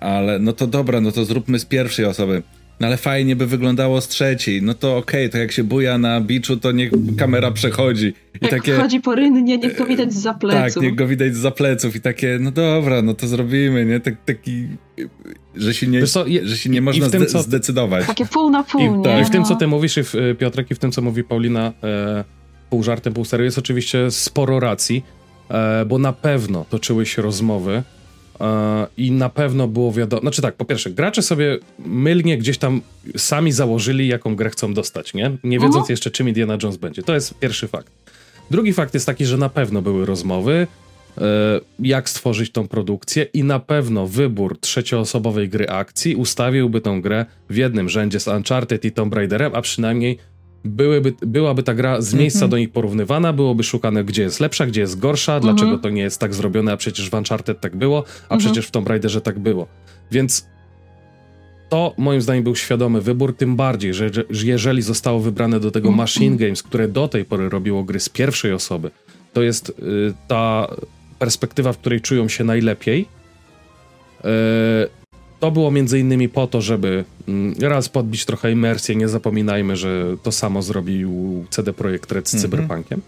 ale no to dobra, no to zróbmy z pierwszej osoby. No ale fajnie by wyglądało z trzeciej. No to okej, okay, to jak się buja na biczu, to niech kamera przechodzi. I jak takie, chodzi po rynnie, niech go widać za pleców. Tak, niech go widać za pleców i takie, no dobra, no to zrobimy, nie? Tak, taki, że się nie, co, że się nie można tym, co, zdecydować. Takie pół na pół, I, nie? Tak. I w tym, co ty mówisz, i w, Piotrek, i w tym, co mówi Paulina, e, pół żartem, pół serio, jest oczywiście sporo racji, e, bo na pewno toczyły się rozmowy e, i na pewno było wiadomo, znaczy tak, po pierwsze, gracze sobie mylnie gdzieś tam sami założyli, jaką grę chcą dostać, nie? Nie wiedząc Aha. jeszcze, czym Indiana Jones będzie. To jest pierwszy fakt. Drugi fakt jest taki, że na pewno były rozmowy, e, jak stworzyć tą produkcję i na pewno wybór trzecioosobowej gry akcji ustawiłby tą grę w jednym rzędzie z Uncharted i Tomb Raiderem, a przynajmniej byłyby, byłaby ta gra z miejsca mm -hmm. do nich porównywana, byłoby szukane, gdzie jest lepsza, gdzie jest gorsza, dlaczego mm -hmm. to nie jest tak zrobione, a przecież w Uncharted tak było, a mm -hmm. przecież w Tomb Raiderze tak było. Więc to moim zdaniem był świadomy wybór, tym bardziej, że, że jeżeli zostało wybrane do tego Machine Games, które do tej pory robiło gry z pierwszej osoby, to jest y, ta perspektywa, w której czują się najlepiej. Y, to było między innymi po to, żeby mm, raz podbić trochę imersję. Nie zapominajmy, że to samo zrobił CD Projekt Red z -hmm. Cyberpunkiem.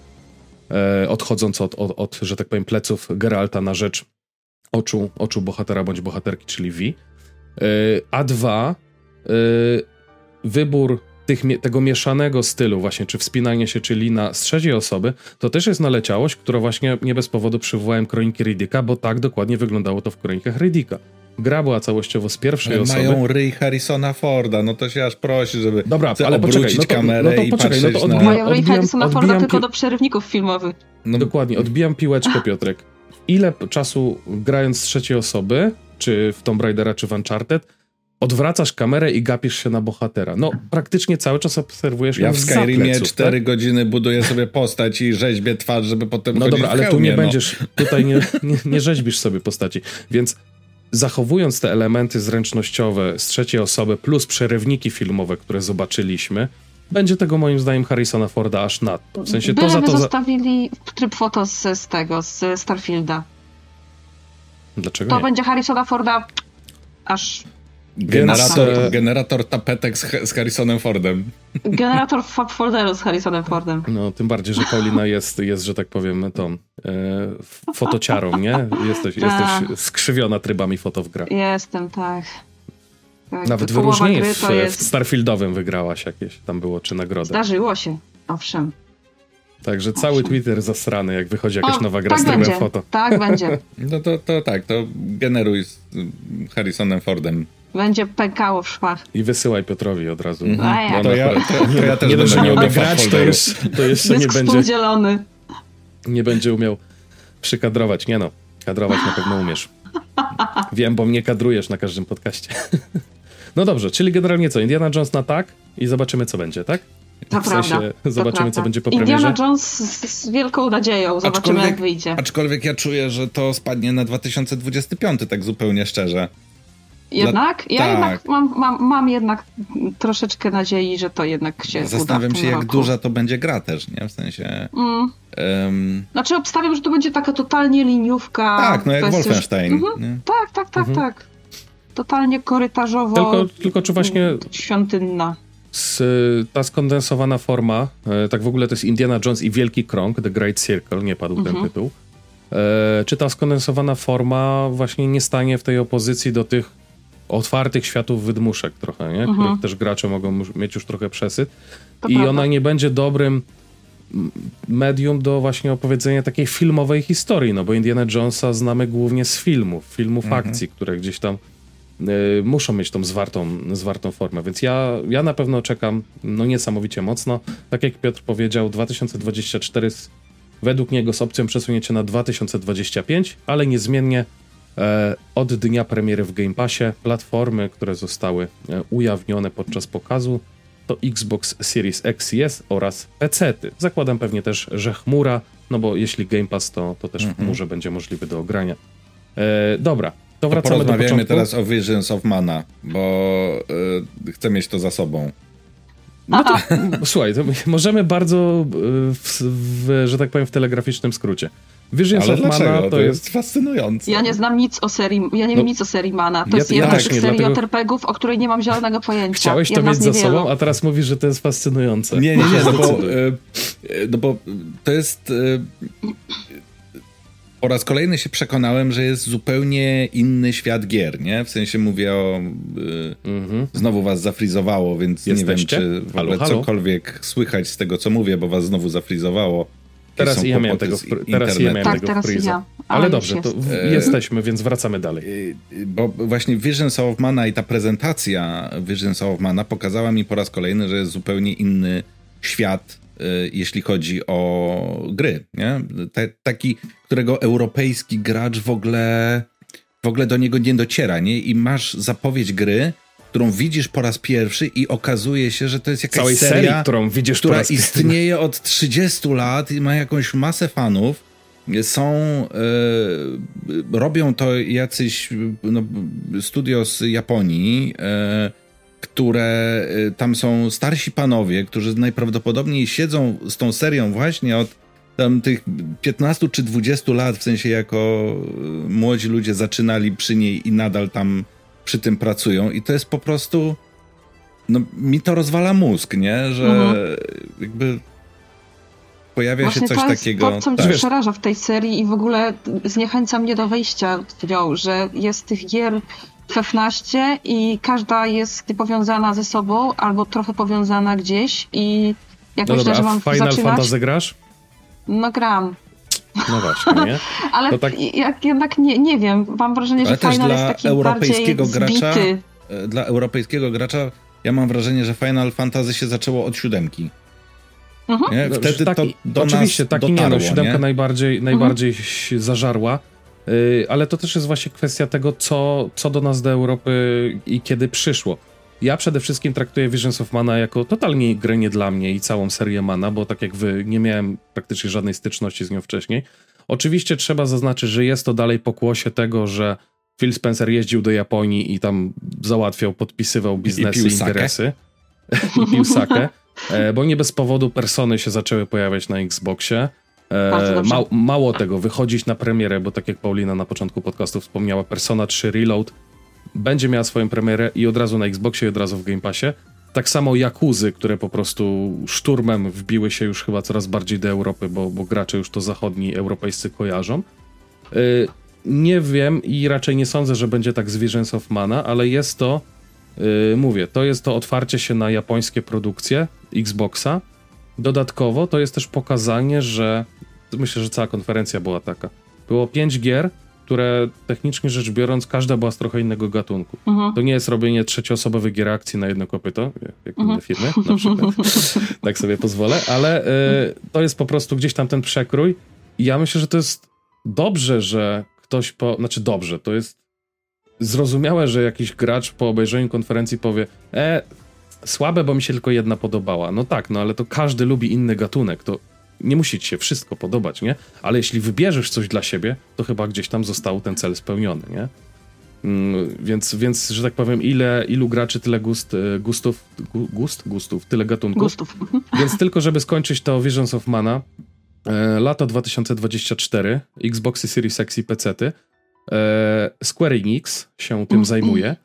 E, odchodząc od, od, od, że tak powiem, pleców Geralta na rzecz oczu, oczu bohatera bądź bohaterki, czyli V. E, a dwa, e, wybór tych, tego mieszanego stylu właśnie, czy wspinanie się, czyli na z trzeciej osoby, to też jest naleciałość, która właśnie nie bez powodu przywołałem Kroniki Riddicka, bo tak dokładnie wyglądało to w Kronikach Riddicka gra była całościowo z pierwszej ale osoby. Mają ryj Harrisona Forda, no to się aż prosi, żeby Dobra, ale poczekaj, no to, kamerę no to poczekaj, no to odbijam, na... Mają ryj Harrisona Forda tylko do przerywników filmowych. No. Dokładnie, odbijam piłeczkę, Piotrek. Ile czasu grając z trzeciej osoby, czy w Tomb Raidera, czy w Uncharted, odwracasz kamerę i gapisz się na bohatera. No, praktycznie cały czas obserwujesz Ja w Skyrimie 4 tak? godziny buduję sobie postać i rzeźbię twarz, żeby potem No dobra, ale tu nie no. będziesz, tutaj nie, nie, nie rzeźbisz sobie postaci, więc zachowując te elementy zręcznościowe z trzeciej osoby plus przerywniki filmowe, które zobaczyliśmy, będzie tego moim zdaniem Harrisona Forda aż nadto. W sensie to za to zostawili tryb foto z, z tego, z Starfielda. Dlaczego To nie? będzie Harrisona Forda aż Generator, Więc, generator tapetek z, z Harrisonem Fordem. Generator folderu z Harrisonem Fordem. No, tym bardziej, że Paulina jest, jest że tak powiem, tą e, fotociarą, nie? Jesteś, jesteś skrzywiona trybami foto w grach. Jestem, tak. tak Nawet wyróżnienie w, jest... w Starfieldowym wygrałaś jakieś, tam było, czy nagrodę. Zdarzyło się, owszem. Także cały Twitter zasrany, jak wychodzi jakaś o, nowa gra tak z trybem foto. Tak będzie. No to, to tak, to generuj z Harrisonem Fordem będzie pękało w szwach. I wysyłaj Piotrowi od razu. Mm -hmm. to, ja, to, to ja też nie umie grać, to, już, to jeszcze nie będzie... Nie będzie umiał przykadrować. Nie no, kadrować na pewno umiesz. Wiem, bo mnie kadrujesz na każdym podcaście. No dobrze, czyli generalnie co? Indiana Jones na tak i zobaczymy, co będzie, tak? To w sensie prawda, zobaczymy, co będzie po premierze. Indiana Jones z, z wielką nadzieją, zobaczymy aczkolwiek, jak wyjdzie. Aczkolwiek ja czuję, że to spadnie na 2025, tak zupełnie szczerze. Jednak? Ja tak. jednak mam, mam, mam jednak troszeczkę nadziei, że to jednak się Zastanawiam uda się, jak roku. duża to będzie gra też, nie? W sensie... Mm. Um... Znaczy obstawiam, że to będzie taka totalnie liniówka. Tak, no jak Wolfenstein. Mhm. Tak, tak, tak, mhm. tak. Totalnie korytarzowo. Tylko, tylko czy właśnie... Świątynna. Z, ta skondensowana forma, e, tak w ogóle to jest Indiana Jones i Wielki Krąg, The Great Circle, nie padł ten mhm. tytuł. E, czy ta skondensowana forma właśnie nie stanie w tej opozycji do tych otwartych światów wydmuszek trochę, nie? Mhm. których też gracze mogą mieć już trochę przesyt. To I prawda. ona nie będzie dobrym medium do właśnie opowiedzenia takiej filmowej historii, no bo Indiana Jonesa znamy głównie z filmów, filmów mhm. akcji, które gdzieś tam y, muszą mieć tą zwartą, zwartą formę, więc ja, ja na pewno czekam no niesamowicie mocno. Tak jak Piotr powiedział, 2024 według niego z opcją przesunięcia na 2025, ale niezmiennie od dnia premiery w Game Passie platformy, które zostały e, ujawnione podczas pokazu to Xbox Series X i S oraz PC-ty. Zakładam pewnie też, że chmura, no bo jeśli Game Pass, to, to też w mhm. chmurze będzie możliwy do ogrania. E, dobra, to wracamy to do początku. teraz o Visions of Mana, bo e, chcę mieć to za sobą. No to, słuchaj, to możemy bardzo, w, w, że tak powiem, w telegraficznym skrócie. Visions Ale of dlaczego? Mana to, to jest... fascynujące. Ja nie znam nic o serii, ja nie wiem no, nic o serii Mana. To ja, jest jedna z serii dlatego... O której nie mam zielonego pojęcia. Chciałeś to mieć za sobą, a teraz mówisz, że to jest fascynujące. Nie, nie, nie, no bo, e, no bo to jest... E, po raz kolejny się przekonałem, że jest zupełnie inny świat gier, nie? W sensie mówię o... Mhm. Znowu was zafrizowało, więc Jesteście? nie wiem, czy w ogóle halo, halo? cokolwiek słychać z tego, co mówię, bo was znowu zafrizowało. Teraz ja miałem tego, teraz ja miałem tak, tego teraz ja. Ale, Ale dobrze, to e, jesteśmy, więc wracamy dalej. E, bo właśnie Visions of Mana i ta prezentacja Visions of Mana pokazała mi po raz kolejny, że jest zupełnie inny świat, e, jeśli chodzi o gry. Nie? taki, którego europejski gracz w ogóle, w ogóle do niego nie dociera. Nie? I masz zapowiedź gry, którą widzisz po raz pierwszy i okazuje się, że to jest jakaś Całej seria, serii, którą widzisz która istnieje od 30 lat i ma jakąś masę fanów. Są, e, robią to jacyś no, studio z Japonii, e, które e, tam są starsi panowie, którzy najprawdopodobniej siedzą z tą serią właśnie od tam tych 15 czy 20 lat, w sensie jako młodzi ludzie zaczynali przy niej i nadal tam przy tym pracują i to jest po prostu no mi to rozwala mózg, nie? Że mhm. jakby pojawia Właśnie się coś to jest takiego. To, co mnie tak. przeraża w tej serii i w ogóle zniechęca mnie do wejścia w nią, że jest tych gier 16 i każda jest powiązana ze sobą albo trochę powiązana gdzieś i jak no myślę, dobra, że mam a Final zaczynać... Fantasy grasz? No gram. No właśnie, nie? Ale no tak... jak, jednak nie, nie wiem, mam wrażenie, że Final jest taki europejskiego gracza, zbity. E, dla europejskiego gracza ja mam wrażenie, że Final Fantasy się zaczęło od siódemki. Mhm. Nie? Wtedy taki, to do Oczywiście, nas taki dotarło, nie, no, siódemka nie? najbardziej, mhm. najbardziej się zażarła, yy, ale to też jest właśnie kwestia tego, co, co do nas do Europy i kiedy przyszło. Ja przede wszystkim traktuję Visions of Mana jako totalnie grę nie dla mnie i całą serię Mana, bo tak jak wy, nie miałem praktycznie żadnej styczności z nią wcześniej. Oczywiście trzeba zaznaczyć, że jest to dalej pokłosie tego, że Phil Spencer jeździł do Japonii i tam załatwiał, podpisywał biznesy, I interesy. I pił sakę. E, bo nie bez powodu persony się zaczęły pojawiać na Xboxie. E, ma, mało tego, wychodzić na premierę, bo tak jak Paulina na początku podcastu wspomniała, Persona 3 Reload będzie miała swoją premierę i od razu na Xboxie i od razu w Game Passie. Tak samo Jakuzy, które po prostu szturmem wbiły się już chyba coraz bardziej do Europy, bo, bo gracze już to zachodni europejscy kojarzą. Yy, nie wiem i raczej nie sądzę, że będzie tak z Visions of Mana, ale jest to, yy, mówię, to jest to otwarcie się na japońskie produkcje Xboxa. Dodatkowo to jest też pokazanie, że myślę, że cała konferencja była taka. Było pięć gier, które technicznie rzecz biorąc, każda była z trochę innego gatunku. Mhm. To nie jest robienie trzecioosobowych gier akcji na jedno kopyto, jak mhm. inne firmy na przykład. tak sobie pozwolę, ale y, to jest po prostu gdzieś tam ten przekrój. I ja myślę, że to jest dobrze, że ktoś po... Znaczy dobrze, to jest zrozumiałe, że jakiś gracz po obejrzeniu konferencji powie e, słabe, bo mi się tylko jedna podobała. No tak, no ale to każdy lubi inny gatunek. To nie musi ci się wszystko podobać, nie? Ale jeśli wybierzesz coś dla siebie, to chyba gdzieś tam został ten cel spełniony, nie? Mm, więc, więc, że tak powiem, ile, ilu graczy, tyle gust, e, gustów, gust, gustów, tyle gatunków. Gustów. Więc tylko, żeby skończyć to Visions of Mana, e, lato 2024, Xboxy Series X i PC-ty, e, Square Enix się tym zajmuje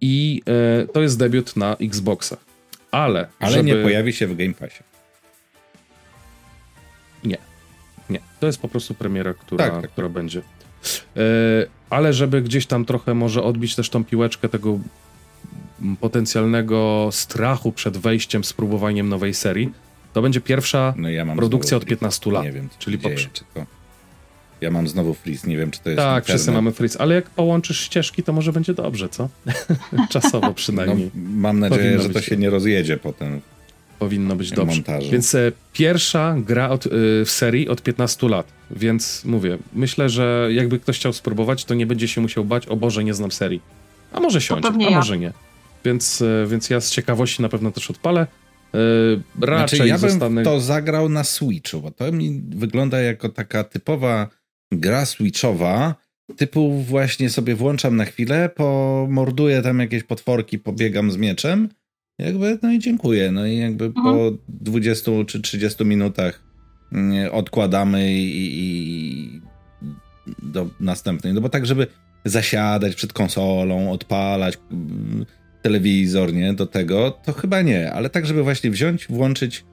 i e, to jest debiut na Xboxa. Ale, Ale żeby... nie pojawi się w Game Passie. Nie. To jest po prostu premiera, która, tak, tak. która będzie. E, ale żeby gdzieś tam trochę może odbić też tą piłeczkę tego potencjalnego strachu przed wejściem, spróbowaniem nowej serii, to będzie pierwsza no ja produkcja od 15 lat. Nie wiem, czyli dzieje, czy to... Ja mam znowu freeze, nie wiem, czy to jest. Tak, internet. wszyscy mamy freeze, ale jak połączysz ścieżki, to może będzie dobrze, co? Czasowo przynajmniej. No, mam nadzieję, Powinno że to się nie rozjedzie potem powinno być dobrze. Montażu. Więc e, pierwsza gra od, e, w serii od 15 lat, więc mówię, myślę, że jakby ktoś chciał spróbować, to nie będzie się musiał bać, o Boże, nie znam serii. A może siąść, a ja. może nie. Więc, e, więc ja z ciekawości na pewno też odpalę. E, raczej znaczy, ja bym zostanę... to zagrał na Switchu, bo to mi wygląda jako taka typowa gra Switchowa, typu właśnie sobie włączam na chwilę, pomorduję tam jakieś potworki, pobiegam z mieczem jakby, no i dziękuję. No i jakby mhm. po 20 czy 30 minutach odkładamy i, i do następnej. No bo tak, żeby zasiadać przed konsolą, odpalać mm, telewizor, nie, do tego, to chyba nie, ale tak, żeby właśnie wziąć, włączyć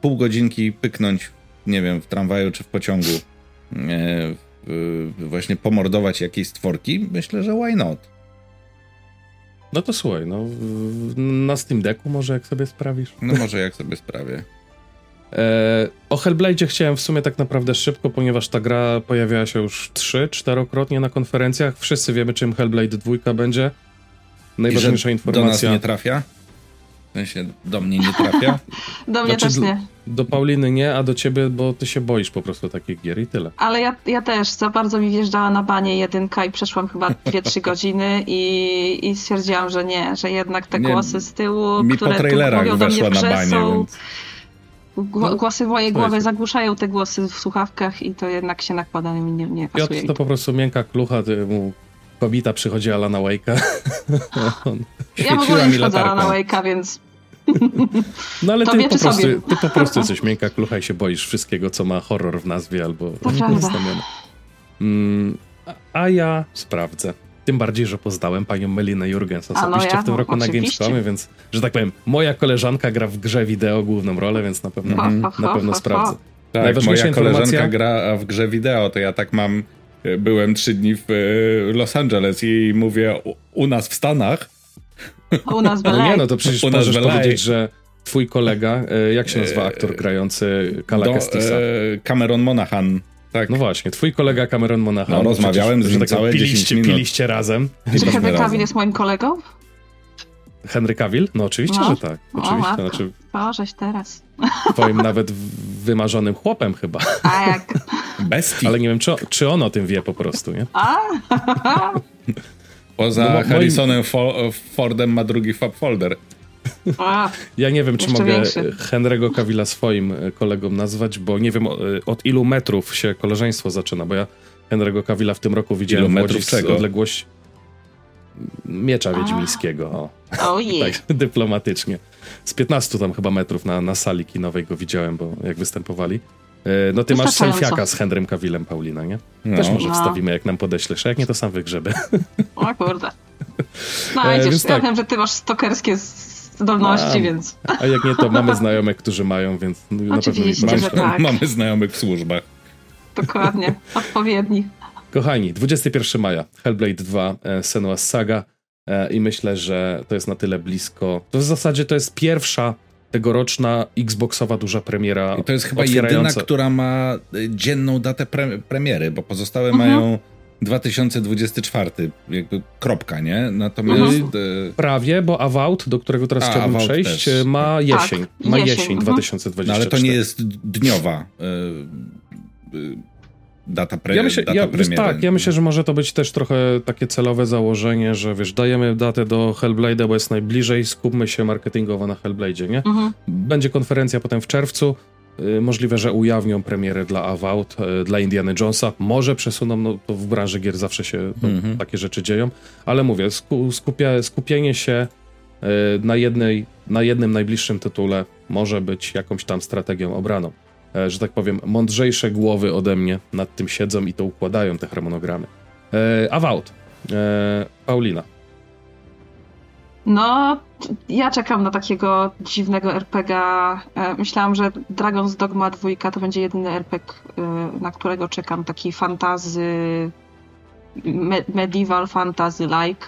pół godzinki, pyknąć, nie wiem, w tramwaju czy w pociągu, e, właśnie pomordować jakieś stworki, myślę, że why not? No to słuchaj, no na Steam Decku może jak sobie sprawisz? No może jak sobie sprawię. E, o Hellblade chciałem w sumie tak naprawdę szybko, ponieważ ta gra pojawiała się już trzy, czterokrotnie na konferencjach. Wszyscy wiemy, czym Hellblade 2 będzie. Najważniejsza informacja. Do nas nie trafia? Sensie do mnie nie trafia? do mnie znaczy, też nie. Do Pauliny nie, a do ciebie, bo ty się boisz po prostu takich gier i tyle. Ale ja, ja też, za bardzo mi wjeżdżała na banie jedynka i przeszłam chyba 2-3 godziny i, i stwierdziłam, że nie, że jednak te nie, głosy z tyłu, mi które po trailerach weszła na banie, więc... Głosy w mojej głowie zagłuszają te głosy w słuchawkach i to jednak się nakłada i nie, nie pasuje. Piotr to po prostu miękka klucha, mu kobita przychodzi Alana Wake'a. ja w ogóle nie wchodzę Alana Wake'a, więc... No ale ty po, prostu, ty po prostu jesteś miękka klucha i się boisz wszystkiego, co ma horror w nazwie albo znamiona. Mm, a ja sprawdzę. Tym bardziej, że poznałem panią Melinę Jurgens osobiście no ja, w tym roku oczywiście. na Gamescomie, więc, że tak powiem, moja koleżanka gra w grze wideo główną rolę, więc na pewno, mm, na pewno sprawdzę. Tak, moja koleżanka gra w grze wideo, to ja tak mam, e, byłem trzy dni w e, Los Angeles i mówię u, nas w Stanach. U nas w No nie, no to przecież u możesz powiedzieć, że twój kolega, e, jak się nazywa aktor grający Kala Kestisa? Cameron Monaghan. Tak. No właśnie, twój kolega Cameron Monaghan. No, rozmawiałem z nim tak całe piliście, minut. piliście razem. Czy Henry Cavill jest moim kolegą? Henry Cavill? No oczywiście, no. że tak. Oczywiście. O, znaczy, Bożeś teraz. Twoim nawet wymarzonym chłopem chyba. A jak? Bestii. Ale nie wiem, czy, czy on o tym wie po prostu, nie? A? Poza no, Harrisonem moim... Fordem ma drugi Fab Folder. A, ja nie wiem, czy mogę większy. Henry'ego Cavilla swoim e, kolegą nazwać, bo nie wiem e, od ilu metrów się koleżeństwo zaczyna, bo ja Henry'ego Cavilla w tym roku widziałem ilu metrów z odległości miecza wiedźmińskiego. O. Yeah. tak, dyplomatycznie. Z 15 tam chyba metrów na, na sali kinowej go widziałem, bo jak występowali. E, no ty masz selfiaka z Henrym Cavillem, Paulina, nie? No. Też może no. wstawimy, jak nam podeślesz, a jak nie, to sam wygrzeby. O kurde. No e, idziesz, ja tak. wiem, że ty masz stokerskie zdolności, więc... A jak nie, to mamy znajomych, którzy mają, więc na pewno mamy, tak. mamy znajomych w służbach. Dokładnie, odpowiedni. Kochani, 21 maja, Hellblade 2, e, Senua's Saga e, i myślę, że to jest na tyle blisko. To w zasadzie to jest pierwsza tegoroczna Xboxowa duża premiera. I to jest chyba jedyna, która ma e, dzienną datę pre premiery, bo pozostałe mhm. mają 2024, jakby kropka, nie? Natomiast... Mhm. Prawie, bo Avowed, do którego teraz A, chciałbym Avowed przejść, też. ma jesień. Tak, ma jesień, jesień 2024. No, ale to nie jest dniowa data, pre, ja myślę, data ja, wiesz, Tak, ja myślę, że może to być też trochę takie celowe założenie, że wiesz, dajemy datę do Hellblade'a, bo jest najbliżej, skupmy się marketingowo na Hellblade'zie, nie? Mhm. Będzie konferencja potem w czerwcu, y, możliwe, że ujawnią premierę dla Avowed, y, dla Indiana Jonesa, może przesuną, no to w branży gier zawsze się no, mhm. takie rzeczy dzieją, ale mówię, sku, skupia, skupienie się y, na, jednej, na jednym najbliższym tytule może być jakąś tam strategią obraną. E, że tak powiem, mądrzejsze głowy ode mnie nad tym siedzą i to układają te harmonogramy. E, Avowed. E, Paulina. No, ja czekam na takiego dziwnego RPGa. E, myślałam, że Dragon's Dogma 2 to będzie jedyny RPG, na którego czekam. Taki fantazy, medieval fantasy-like.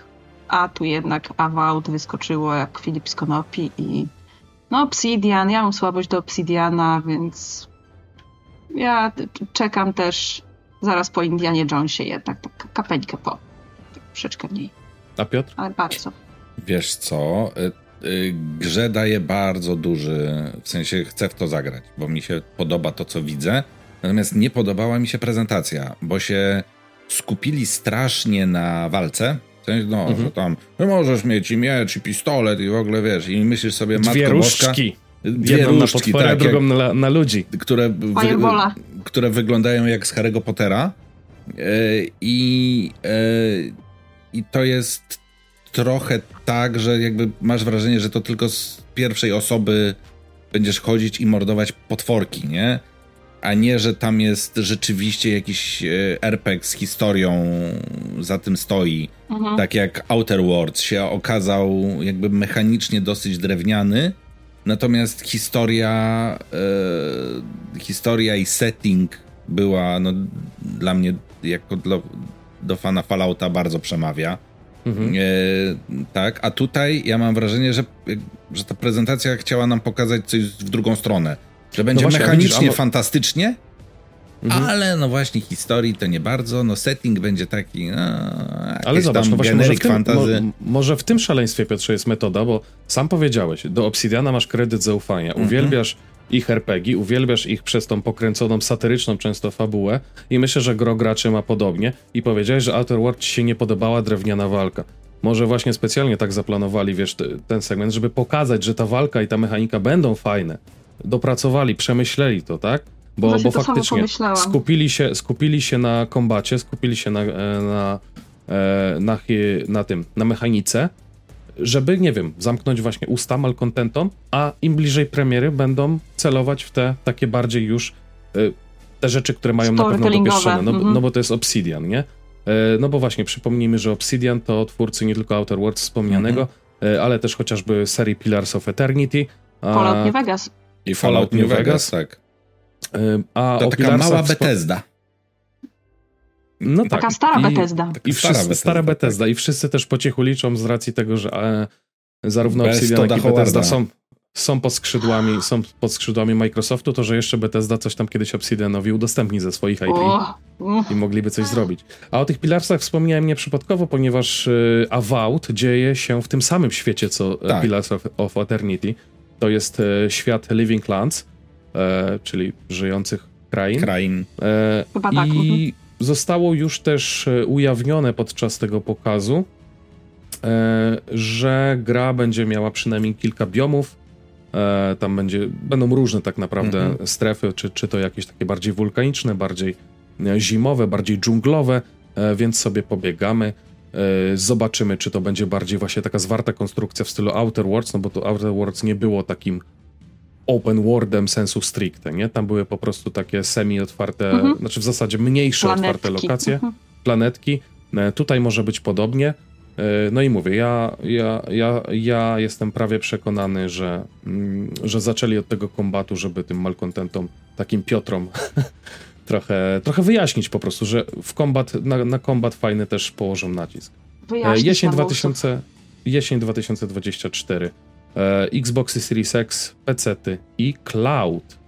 A tu jednak Avowed wyskoczyło jak Filip Skonopi i no Obsidian, ja mam słabość do Obsidiana, więc ja czekam też zaraz po Indianie Jonesie jednak, tak kapeńkę po, troszeczkę mniej. A Piotr? Ale bardzo. Wiesz co, y, y, grze daje bardzo duży, w sensie chcę w to zagrać, bo mi się podoba to, co widzę, natomiast nie podobała mi się prezentacja, bo się skupili strasznie na walce, no, mhm. że tam możesz mieć i miecz, i pistolet, i w ogóle wiesz, i myślisz sobie, Dwie matko różdżki. Boska, Dwie Jedną różdżki, na potwora, tak, drugą na, na, ludzi. Które, wy, które wyglądają jak z Harry'ego Pottera. E, I, e, I to jest trochę tak, że jakby masz wrażenie, że to tylko z pierwszej osoby będziesz chodzić i mordować potworki, nie? a nie, że tam jest rzeczywiście jakiś e, RPG z historią za tym stoi. Mhm. Tak jak Outer Worlds się okazał jakby mechanicznie dosyć drewniany, natomiast historia, e, historia i setting była no, dla mnie jako dla, do fana Fallouta bardzo przemawia. Mhm. E, tak, a tutaj ja mam wrażenie, że, że ta prezentacja chciała nam pokazać coś w drugą stronę. Że będzie no właśnie, mechanicznie widzisz, fantastycznie, mhm. ale no właśnie historii to nie bardzo, no setting będzie taki, no, Ale zobacz, no właśnie może w, tym, mo, może w tym szaleństwie, Piotrze, jest metoda, bo sam powiedziałeś, do Obsidiana masz kredyt zaufania, mhm. uwielbiasz ich RPG, uwielbiasz ich przez tą pokręconą, satyryczną często fabułę i myślę, że gro graczy ma podobnie i powiedziałeś, że Outer World ci się nie podobała drewniana walka. Może właśnie specjalnie tak zaplanowali, wiesz, ten segment, żeby pokazać, że ta walka i ta mechanika będą fajne. Dopracowali, przemyśleli to, tak? Bo, bo faktycznie skupili się, skupili się na kombacie, skupili się na, e, na, e, na, na, na tym, na mechanice, żeby, nie wiem, zamknąć właśnie usta malkontentom, a im bliżej premiery będą celować w te takie bardziej już y, te rzeczy, które mają na pewno dopieszczone, no, mm-hmm. no bo to jest Obsidian, nie? No bo właśnie, przypomnijmy, że Obsidian to twórcy nie tylko Outer Worlds wspomnianego, mm-hmm. ale też chociażby serii Pillars of Eternity. Fallout New Vegas. I Fallout New Vegas, Vegas tak. A to taka mała Bethesda. No taka tak. stara Bethesda. I, wszyscy, stara, stara Bethesda. Tak. I wszyscy też po cichu liczą z racji tego, że e, zarówno Bez Obsidian, jak i Bethesda są, są, pod skrzydłami, są pod skrzydłami Microsoftu, to że jeszcze Bethesda coś tam kiedyś Obsidianowi udostępni ze swoich IP i mogliby coś zrobić. A o tych Pilarsach wspomniałem nieprzypadkowo, ponieważ y, Avowed dzieje się w tym samym świecie, co e, tak. Pillars of, of, Eternity. To jest y, świat Living Lands, y, czyli żyjących krain. Krain. Chyba tak. I mhm Zostało już też e, ujawnione podczas tego pokazu, e, że gra będzie miała przynajmniej kilka biomów. E, tam będzie, będą różne tak naprawdę -hmm. strefy, czy, czy to jakieś takie bardziej wulkaniczne, bardziej zimowe, bardziej dżunglowe, więc sobie pobiegamy. Zobaczymy, czy to będzie bardziej właśnie taka zwarta konstrukcja w stylu Outer Worlds, no bo to Outer Worlds nie było takim open worldem sensu stricte, nie? Tam były po prostu takie semi-otwarte, mhm. znaczy w zasadzie mniejsze planetki. otwarte lokacje, mhm. planetki. E, tutaj może być podobnie. E, no i mówię, ja, ja, ja, ja jestem prawie przekonany, że, mm, że zaczęli od tego kombatu, żeby tym malkontentom, takim Piotrom, trochę, trochę wyjaśnić po prostu, że w kombat, na, na kombat fajny też położą nacisk. Wyjaśnić jesień, 2000, jesień 2024. E, Xboxy Series X, PC i Cloud.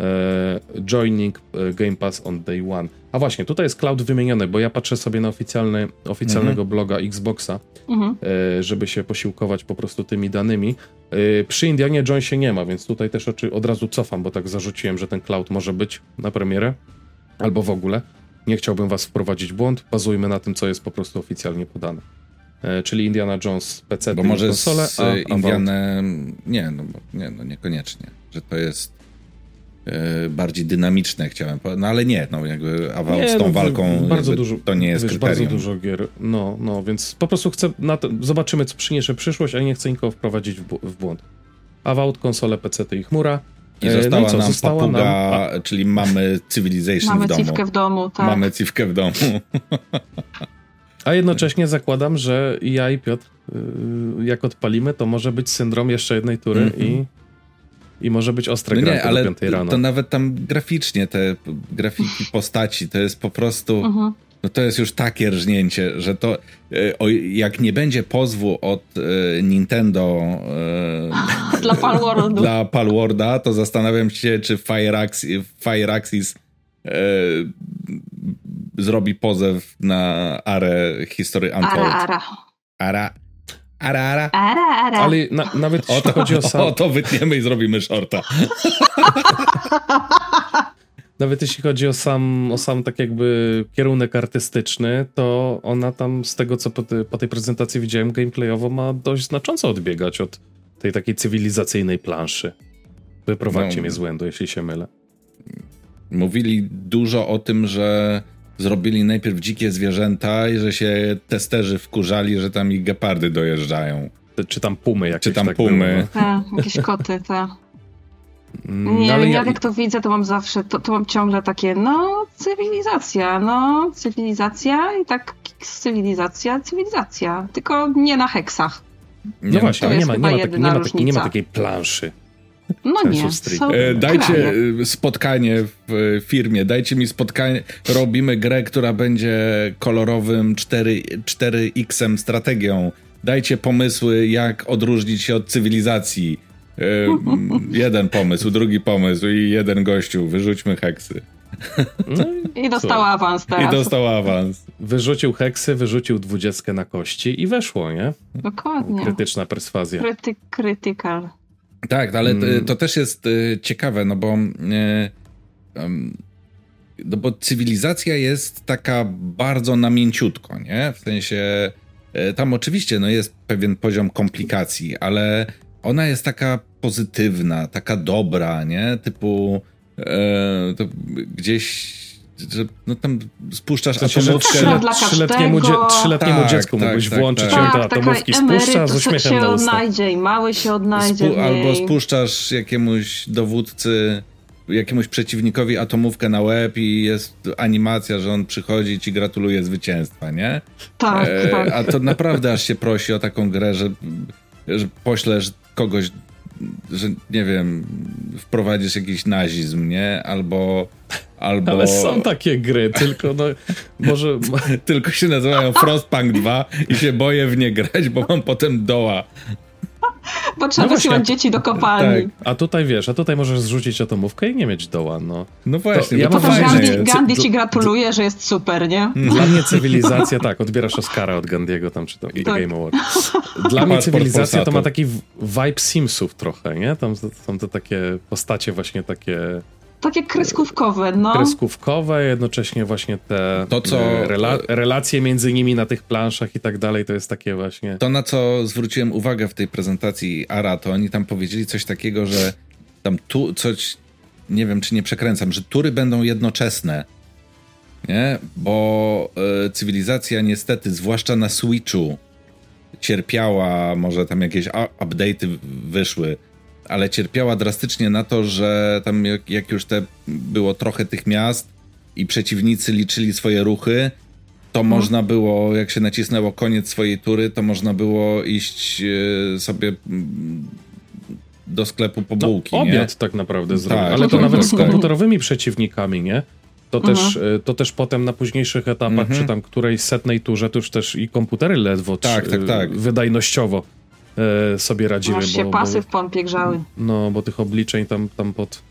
E, joining e, Game Pass on day one. A właśnie, tutaj jest cloud wymieniony, bo ja patrzę sobie na oficjalny, oficjalnego mhm. bloga Xboxa, mhm. żeby się posiłkować po prostu tymi danymi. Przy Indianie Jonesie nie ma, więc tutaj też od razu cofam, bo tak zarzuciłem, że ten cloud może być na premierę, albo w ogóle. Nie chciałbym was wprowadzić w błąd, bazujmy na tym, co jest po prostu oficjalnie podane. E, czyli Indiana Jones PC Bo może konsole, z a, Indiana... Nie, no, nie, no niekoniecznie. Że to jest e, bardziej dynamiczne, chciałem powiedzieć. No ale nie, no jakby Avowed z tą no, walką bardzo dużo, to nie jest wiesz, kryterium. bardzo dużo gier. No, no, więc po prostu chcę, to, zobaczymy, co przyniesie przyszłość, a nie chcę nikogo wprowadzić w, w błąd. Avowed, konsole, PC i chmura. I e, została no i co, nam została papuga, nam... czyli mamy Civilization mamy w domu. Mamy civkę w domu, tak. Mamy civkę w domu. A jednocześnie zakładam, że ja i Piotr, y, jak odpalimy, to może być syndrom jeszcze jednej tury mm -hmm. i, i może być ostre no nie, ale rano. To nawet tam graficznie te grafiki postaci to jest po prostu. Mm -hmm. No to jest już takie rżnięcie, że to y, o, jak nie będzie pozwu od e, Nintendo e, dla, Palworlda. dla Palworlda, to zastanawiam się, czy Fire Axis, Fire Axis e, zrobi pozew na Arę historii Untold. Ara, ara. Ara. Ara, ara. Ara, ara. Ale na, nawet jeśli o to, chodzi o sam... O to wytniemy i zrobimy shorta. nawet jeśli chodzi o sam, o sam tak jakby kierunek artystyczny, to ona tam z tego, co po, po tej prezentacji widziałem gameplayowo, ma dość znacząco odbiegać od tej takiej cywilizacyjnej planszy. Wyprowadźcie no, mnie z błędu, jeśli się mylę. Mówili dużo o tym, że zrobili najpierw dzikie zwierzęta i że się testerzy wkurzali, że tam ich gepardy dojeżdżają. Czy tam pumy jakieś Czy tam tak pumy. Tak, jakieś koty, tak. Nie, ale ja, ja jak to widzę, to mam zawsze, to, to mam ciągle takie, no, cywilizacja, no, cywilizacja i tak cywilizacja, cywilizacja, tylko nie na heksach. No nie, właśnie, nie ma, nie, ma, nie, ma nie ma takiej planszy. No nie. Są e, dajcie kraje. spotkanie w firmie, dajcie mi spotkanie. Robimy grę, która będzie kolorowym 4, 4X strategią. Dajcie pomysły, jak odróżnić się od cywilizacji. E, jeden pomysł, drugi pomysł i jeden gościu. Wyrzućmy heksy. No i, I dostał awans teraz. I dostał awans. Wyrzucił heksy, wyrzucił dwudziestkę na kości i weszło, nie? Dokładnie. Krytyczna perswazja. Kryty critical. Tak, ale mm. to też jest y, ciekawe, no bo y, no bo cywilizacja jest taka bardzo namięciutko, nie? W sensie y, tam oczywiście no jest pewien poziom komplikacji, ale ona jest taka pozytywna, taka dobra, nie? Typu gdzieś że no tam spuszczasz sensie, atomówkę. Trzyletniemu, dzie trzyletniemu tak, dziecku tak, mógłbyś tak, włączyć tak, te atomówki, spuszcza z uśmiechem się odnajdzie i mały się odnajdzie Spu Albo spuszczasz jakiemuś dowódcy, jakiemuś przeciwnikowi atomówkę na łeb i jest animacja, że on przychodzi i ci gratuluje zwycięstwa, nie? Tak, e, tak. A to naprawdę aż się prosi o taką grę, że, że poślesz kogoś że nie wiem, wprowadzisz jakiś nazizm, nie? Albo. albo... Ale są takie gry, tylko no, może. tylko się nazywają Frostpunk 2 i się boję w nie grać, bo mam potem doła. Bo trzeba no wysyłać dzieci do kopalni. Tak. A tutaj wiesz, a tutaj możesz zrzucić atomówkę i nie mieć doła, no. No właśnie. To, ja potem Gandhi, Gandhi ci gratuluje, że jest super, nie? Dla mnie cywilizacja, tak, odbierasz Oscara od Gandiego tam, czy tam tak. Game Award. Dla mnie cywilizacja to ma taki vibe Simsów trochę, nie? Tam są te takie postacie właśnie takie takie kreskówkowe, no. Kreskówkowe, jednocześnie właśnie te to, co, e, rela relacje między nimi na tych planszach i tak dalej, to jest takie właśnie... To, na co zwróciłem uwagę w tej prezentacji ARA, to oni tam powiedzieli coś takiego, że tam tu coś, nie wiem czy nie przekręcam, że tury będą jednoczesne, nie? Bo y, cywilizacja niestety, zwłaszcza na Switchu, cierpiała, może tam jakieś update'y wyszły, ale cierpiała drastycznie na to, że tam jak, jak już te było trochę tych miast i przeciwnicy liczyli swoje ruchy, to mhm. można było, jak się nacisnęło koniec swojej tury, to można było iść e, sobie mm, do sklepu po bułki. No, obiad nie? tak naprawdę zrobić. Tak, ale to nawet z komputerowymi przeciwnikami, nie? To, mhm. też, e, to też potem na późniejszych etapach, mhm. czy tam którejś setnej turze, to już też i komputery ledwo tak, tak, tak. wydajnościowo e, sobie radziły. Aż się bo, pasy bo, w pompie grzały. No, bo tych obliczeń tam, tam pod,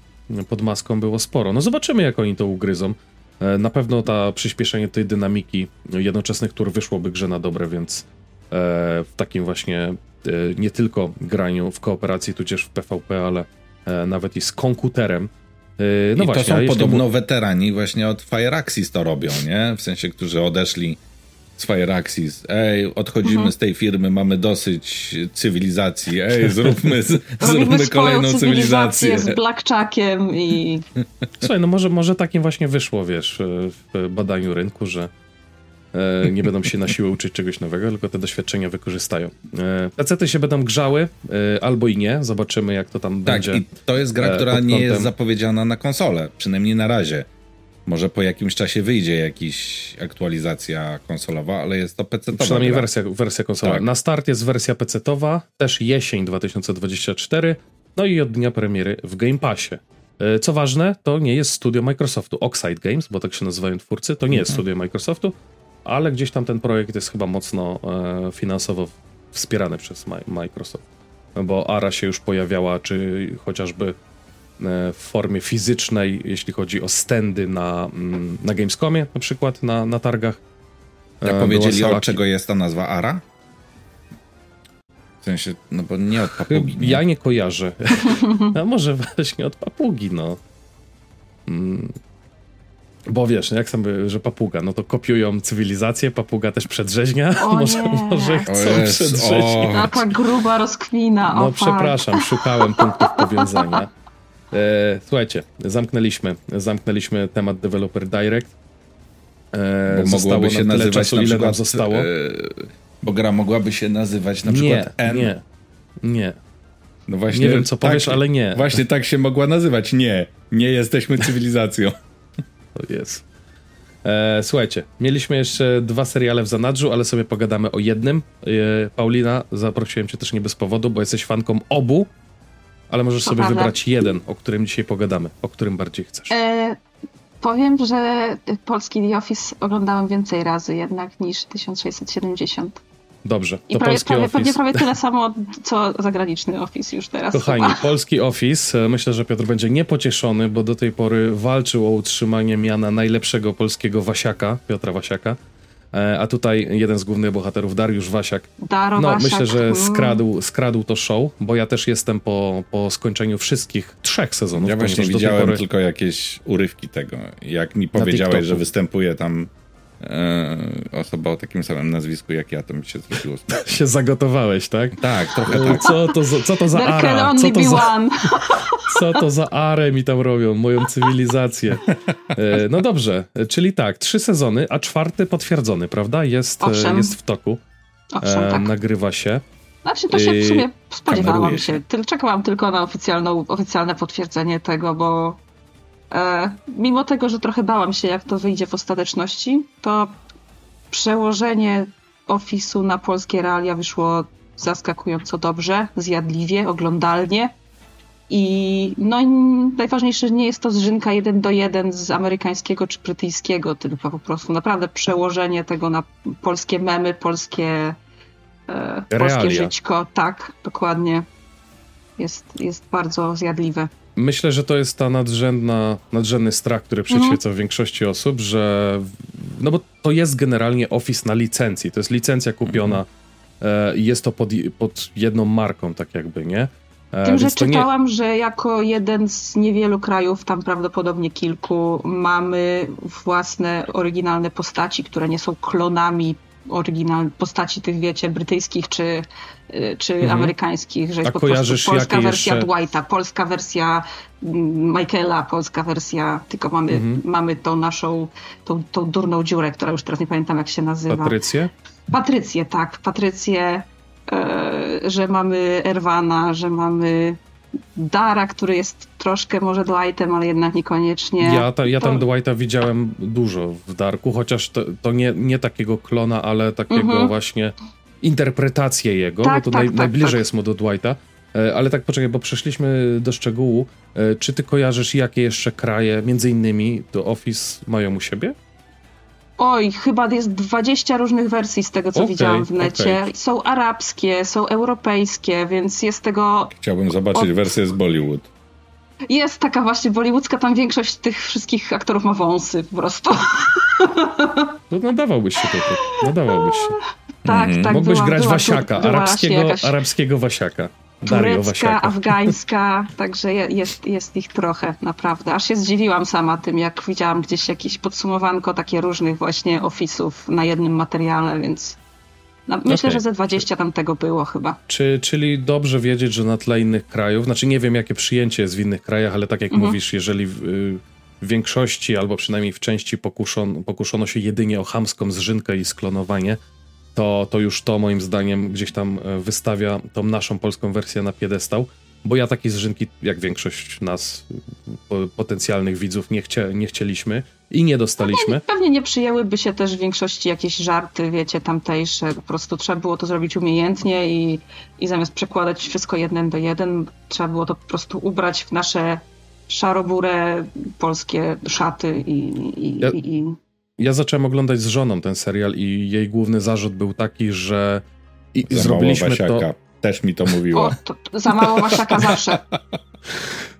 pod maską było sporo. No zobaczymy, jak oni to ugryzą. E, na pewno ta przyspieszenie tej dynamiki jednoczesnych tur wyszłoby grze na dobre, więc e, w takim właśnie e, nie tylko graniu w kooperacji, tudzież w PvP, ale e, nawet i z komputerem. E, no I właśnie, to są podobno weterani właśnie od Fireaxis to robią, nie? W sensie, którzy odeszli z Fireaxis. Ej, odchodzimy mhm. z tej firmy, mamy dosyć cywilizacji. Ej, zróbmy, z, zróbmy kolejną cywilizację. z blackjackiem i... Słuchaj, no może, może takim właśnie wyszło, wiesz, w badaniu rynku, że e, nie będą się na siłę uczyć czegoś nowego, tylko te doświadczenia wykorzystają. E, pecety się będą grzały, e, albo i nie. Zobaczymy, jak to tam tak, będzie. Tak, i to jest gra, która nie jest zapowiedziana na konsolę, przynajmniej na razie. Może po jakimś czasie wyjdzie jakaś aktualizacja konsolowa, ale jest to PC-towa. Przynajmniej wersja, wersja konsolowa. Tak. Na start jest wersja PC-towa, też jesień 2024, no i od dnia premiery w Game Passie. E, co ważne, to nie jest studio Microsoftu. Oxide Games, bo tak się nazywają twórcy, to nie jest mhm. studio Microsoftu, ale gdzieś tam ten projekt jest chyba mocno e, finansowo wspierany przez Microsoft. Bo Ara się już pojawiała, czy chociażby w formie fizycznej, jeśli chodzi o standy na, mm, na Gamescomie, na przykład na, na targach. Jak e, powiedzieli, od czego jest ta nazwa ARA? W sensie, no bo nie od papugi. Nie? Ja nie kojarzę. A może właśnie od papugi, no. Mm. Bo wiesz, no jak sam, że papuga, no to kopiują cywilizację, papuga też przedrzeźnia. O może, nie. może chcą przedrzeźniać. Taka gruba rozkwina. No przepraszam, szukałem punktów powiązania. E, słuchajcie, zamknęliśmy, zamknęliśmy temat Developer Direct. E, bo mogłoby się nazywać czasu, na przykład, zostało. E, bo gra mogłaby się nazywać na nie, przykład N. Nie, nie. No właśnie, nie wiem, co tak, powiesz, ale nie. Właśnie tak się mogła nazywać. Nie, nie jesteśmy cywilizacją. To jest. E, słuchajcie, mieliśmy jeszcze dwa seriale w zanadrzu, ale sobie pogadamy o jednym. E, Paulina, zaprosiłem cię też nie bez powodu, bo jesteś fanką obu, ale możesz sobie wybrać jeden, o którym dzisiaj pogadamy. O którym bardziej chcesz. E, powiem, że polski The Office oglądałem więcej razy jednak niż 1670. Dobrze, to I prawie, polski prawie, Office. Pewnie prawie tyle samo, co zagraniczny Office już teraz. Kochani, chyba. polski Office, e, myślę, że Piotr będzie niepocieszony, bo do tej pory walczył o utrzymanie miana najlepszego polskiego Wasiaka, Piotra Wasiaka. E, a tutaj jeden z głównych bohaterów, Dariusz Wasiak. Daro no, myślę, że mm. skradł, skradł to show, bo ja też jestem po, po skończeniu wszystkich trzech sezonów. Ja właśnie widziałem pory... tylko jakieś urywki tego. Jak mi powiedziałeś, że występuje tam osoba o takim samym nazwisku jak ja, to mi się zrobiło. się zagotowałeś, tak? Tak, trochę tak. Co to za, co to za ara? Co to za, co to za arę mi tam robią? Moją cywilizację. E, no dobrze, czyli tak, trzy sezony, a czwarty potwierdzony, prawda? Jest, e, jest w toku. Owszem, e, tak. Nagrywa się. Znaczy to się w sumie spodziewałam się. Czekałam tylko na oficjalną, oficjalne potwierdzenie tego, bo E, mimo tego, że trochę bałam się, jak to wyjdzie w ostateczności, to przełożenie Office'u na polskie realia wyszło zaskakująco dobrze, zjadliwie, oglądalnie. I no najważniejsze, nie jest to zżynka jeden do jeden z amerykańskiego czy brytyjskiego, tylko po prostu naprawdę przełożenie tego na polskie memy, polskie, e, polskie żyćko. Tak, dokładnie. Jest, jest bardzo zjadliwe. Myślę, że to jest ta nadrzędna, nadrzędny strach, który przyświeca mhm. większości osób, że no bo to jest generalnie Office na licencji, to jest licencja kupiona mhm. i jest to pod, pod, jedną marką, tak jakby, nie? E, Tym, że czytałam, nie... że jako jeden z niewielu krajów, tam prawdopodobnie kilku, mamy własne oryginalne postaci, które nie są klonami oryginalnych postaci tych, wiecie, brytyjskich czy, y, czy mhm. amerykańskich, że jest po prostu polska wersja jeszcze... Dwighta, polska wersja mm, Michaela, polska wersja, tylko mamy, mhm. mamy tą naszą, tą, tą durną dziurę, która już teraz nie pamiętam jak się nazywa. Patrycję? Patrycję, tak. Patrycję, e, że mamy Erwana, że mamy Dara, który jest troszkę może Dwightem, ale jednak niekoniecznie. Ja, ta, ja tam to... Dwighta widziałem dużo w Darku, chociaż to, to nie, nie takiego klona, ale takiego mhm. właśnie interpretację jego, tak, bo to tak, naj, tak, najbliżej tak. jest mu do Dwighta. E, ale tak poczekaj, bo przeszliśmy do szczegółu. E, czy ty kojarzysz, jakie jeszcze kraje, między innymi, do Office mają u siebie? Oj, chyba jest 20 różnych wersji z tego, co okay, widziałam w necie. Okay. Są arabskie, są europejskie, więc jest tego. Chciałbym zobaczyć od... wersję z Bollywood. Jest taka właśnie bollywoodzka, tam większość tych wszystkich aktorów ma wąsy po prostu. No nadawałbyś się tutaj, nadawałbyś się. Tak, mhm. tak. Mógłbyś była, grać była, Wasiaka, była arabskiego, jakaś... arabskiego Wasiaka turecka, afgańska, także jest, jest ich trochę, naprawdę. Aż się zdziwiłam sama tym, jak widziałam gdzieś jakieś podsumowanko takie różnych właśnie ofisów na jednym materiale, więc no, myślę, okay. że ze 20 tam tego było chyba. Czy, czyli dobrze wiedzieć, że na tle innych krajów, znaczy nie wiem jakie przyjęcie jest w innych krajach, ale tak jak mhm. mówisz, jeżeli w, w, większości albo przynajmniej w części pokuszon, pokuszono się jedynie o chamską zżynkę i sklonowanie, to, to już to moim zdaniem gdzieś tam e, wystawia tą naszą polską wersję na piedestał, bo ja takiej zrzynki, jak większość nas, potencjalnych widzów, nie, chcia, nie chcieliśmy i nie dostaliśmy. Pewnie, pewnie nie przyjęłyby się też w większości jakieś żarty, wiecie, tamtejsze. Po prostu trzeba było to zrobić umiejętnie i, i zamiast przekładać wszystko jeden do jeden, trzeba było to po prostu ubrać w nasze szarobure polskie szaty i, i, ja... i ja zacząłem oglądać z żoną ten serial i jej główny zarzut był taki, że i za zrobiliśmy to. Też mi to mówiła. O, to, za mało Wasiaka zawsze.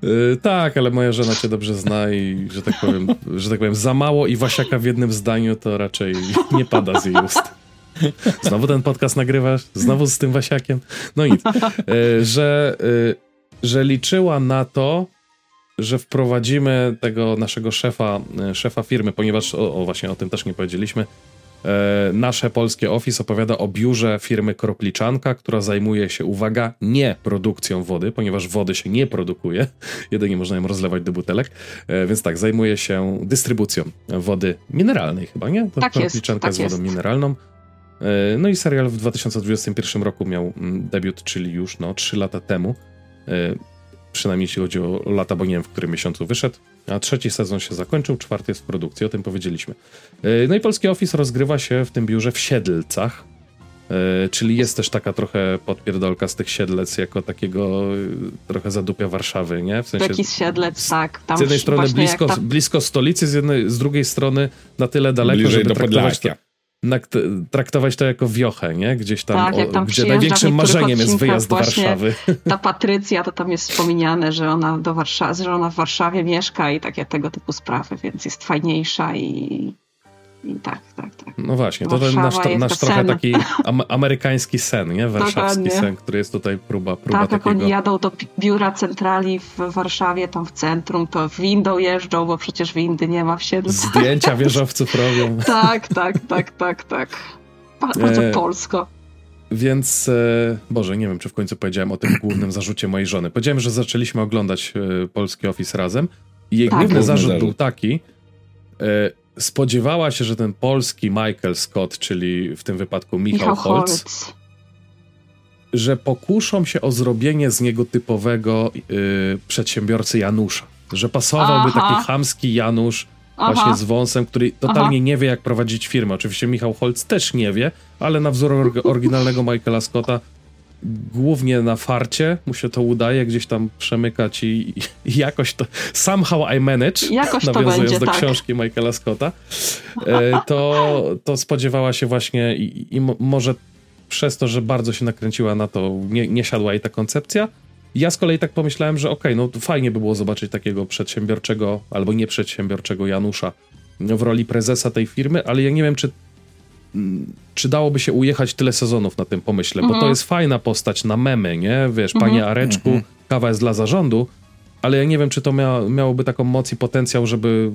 Yy, tak, ale moja żona cię dobrze zna i że tak powiem, że tak powiem, za mało i Wasiaka w jednym zdaniu to raczej nie pada z jej ust. Znowu ten podcast nagrywasz? Znowu z tym Wasiakiem? No nic. Yy, że, yy, że liczyła na to, że wprowadzimy tego naszego szefa, e, szefa firmy, ponieważ, o, o właśnie o tym też nie powiedzieliśmy, e, nasze polskie Office opowiada o biurze firmy Kropliczanka, która zajmuje się, uwaga, nie produkcją wody, ponieważ wody się nie produkuje, jedynie można ją rozlewać do butelek, e, więc tak, zajmuje się dystrybucją wody mineralnej chyba, nie? To tak Kropliczanka jest, tak z wodą jest. mineralną. E, no i serial w 2021 roku miał mm, debiut, czyli już no 3 lata temu. Przynajmniej jeśli chodzi o lata, bo nie wiem w którym miesiącu wyszedł. A trzeci sezon się zakończył, czwarty jest w produkcji, o tym powiedzieliśmy. No i polski Office rozgrywa się w tym biurze w Siedlcach, E, czyli jest też taka trochę podpierdolka z tych siedlec jako takiego e, trochę zadupia Warszawy, nie? W sensie, Taki siedlec, tak. Tam z jednej strony blisko, ta... blisko stolicy, z, jednej, z drugiej strony na tyle daleko, Bliżej żeby traktować to, na, traktować to jako wiochę, nie? Gdzieś tam, tak, o, tam gdzie największym marzeniem jest wyjazd do Warszawy. Ta Patrycja, to tam jest wspomniane, że ona, do Warszawy, że ona w Warszawie mieszka i takie tego typu sprawy, więc jest fajniejsza i tak, tak, tak. No właśnie, to ten nasz, nasz trochę taki am amerykański sen, nie? Warszawski Dokładnie. sen, który jest tutaj próba, próba Tak, takiego... jak oni jadą do biura centrali w Warszawie, tam w centrum, to windą jeżdżą, bo przecież windy nie ma w siedlu. Zdjęcia wieżowców robią. tak, tak, tak, tak, tak. Bardzo e... polsko. Więc, e, Boże, nie wiem, czy w końcu powiedziałem o tym głównym zarzucie mojej żony. Powiedziałem, że zaczęliśmy oglądać e, polski Office razem i jej tak. główny zarzut był taki, e, spodziewała się, że ten polski Michael Scott, czyli w tym wypadku Michał, Michał Holz, Holz, że pokuszą się o zrobienie z niego typowego yy, przedsiębiorcy Janusza. Że pasowałby Aha. taki chamski Janusz Aha. właśnie z wąsem, który totalnie Aha. nie wie, jak prowadzić firmę. Oczywiście Michał Holz też nie wie, ale na wzór oryginalnego Michaela Scotta głównie na farcie mu się to udaje gdzieś tam przemykać i, i jakoś to somehow I manage, jakoś nawiązując będzie, do tak. książki Michaela Scotta, e, to, to spodziewała się właśnie i, i może przez to, że bardzo się nakręciła na to, nie, nie siadła jej ta koncepcja. Ja z kolei tak pomyślałem, że okej, okay, no fajnie by było zobaczyć takiego przedsiębiorczego albo nieprzedsiębiorczego Janusza w roli prezesa tej firmy, ale ja nie wiem, czy czy dałoby się ujechać tyle sezonów na tym pomyśle, mhm. bo to mhm. jest fajna postać na memy, nie? Wiesz, mhm. panie Areczku, mhm. kawa jest dla zarządu, ale ja nie wiem, czy to mia miałoby taką moc i potencjał, żeby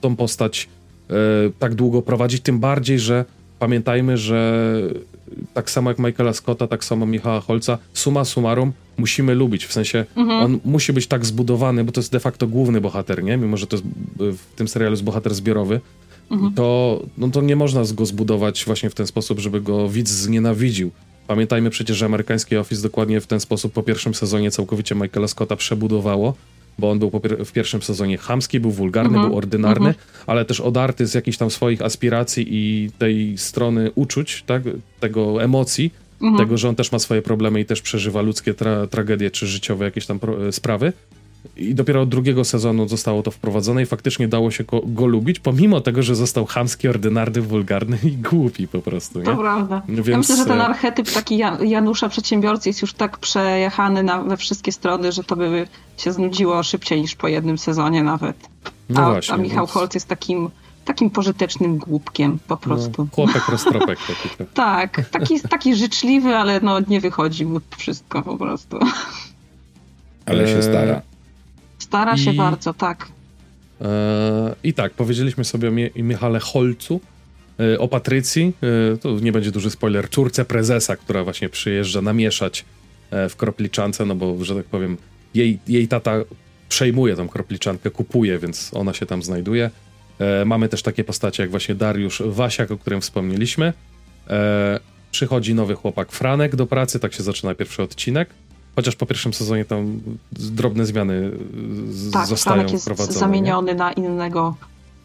tą postać e, tak długo prowadzić, tym bardziej, że pamiętajmy, że tak samo jak Michaela Scotta, tak samo Michała Holca, suma summarum musimy lubić, w sensie mhm. on musi być tak zbudowany, bo to jest de facto główny bohater, nie? Mimo, że to jest w tym serialu jest bohater zbiorowy, mhm. to, no to nie można go zbudować właśnie w ten sposób, żeby go widz znienawidził. Pamiętajmy przecież, że amerykański Office dokładnie w ten sposób po pierwszym sezonie całkowicie Michaela Scotta przebudowało, bo on był w pierwszym sezonie chamski, był wulgarny, mhm. był ordynarny, mhm. ale też odarty z jakichś tam swoich aspiracji i tej strony uczuć, tak, tego emocji, mhm. tego, że on też ma swoje problemy i też przeżywa ludzkie tra tragedie czy życiowe jakieś tam sprawy. I dopiero od drugiego sezonu zostało to wprowadzone i faktycznie dało się go, go lubić, pomimo tego, że został chamski, ordynarny, wulgarny i głupi po prostu. Nie? To prawda. Więc... Ja myślę, że ten e, archetyp taki Janusza przedsiębiorcy jest już tak przejechany na, we wszystkie strony, że to by się znudziło szybciej niż po jednym sezonie nawet. No a, właśnie, a Michał więc... Holc jest takim takim pożytecznym głupkiem po no, prostu. No, chłopek roztropek taki. Tak, tak taki, taki życzliwy, ale no nie wychodzi mu wszystko po prostu. Ale się stara. Stara I, się bardzo, tak. E, I tak, powiedzieliśmy sobie o Michale Holcu, e, o Patrycji, e, to nie będzie duży spoiler, córce prezesa, która właśnie przyjeżdża namieszać e, w kropliczance, no bo, że tak powiem, jej, jej tata przejmuje tą kropliczankę, kupuje, więc ona się tam znajduje. E, mamy też takie postacie jak właśnie Dariusz Wasiak, o którym wspomnieliśmy. E, przychodzi nowy chłopak Franek do pracy, tak się zaczyna pierwszy odcinek. Chociaż po pierwszym sezonie tam drobne zmiany tak, zostają Franek jest wprowadzone. zamieniony nie? na innego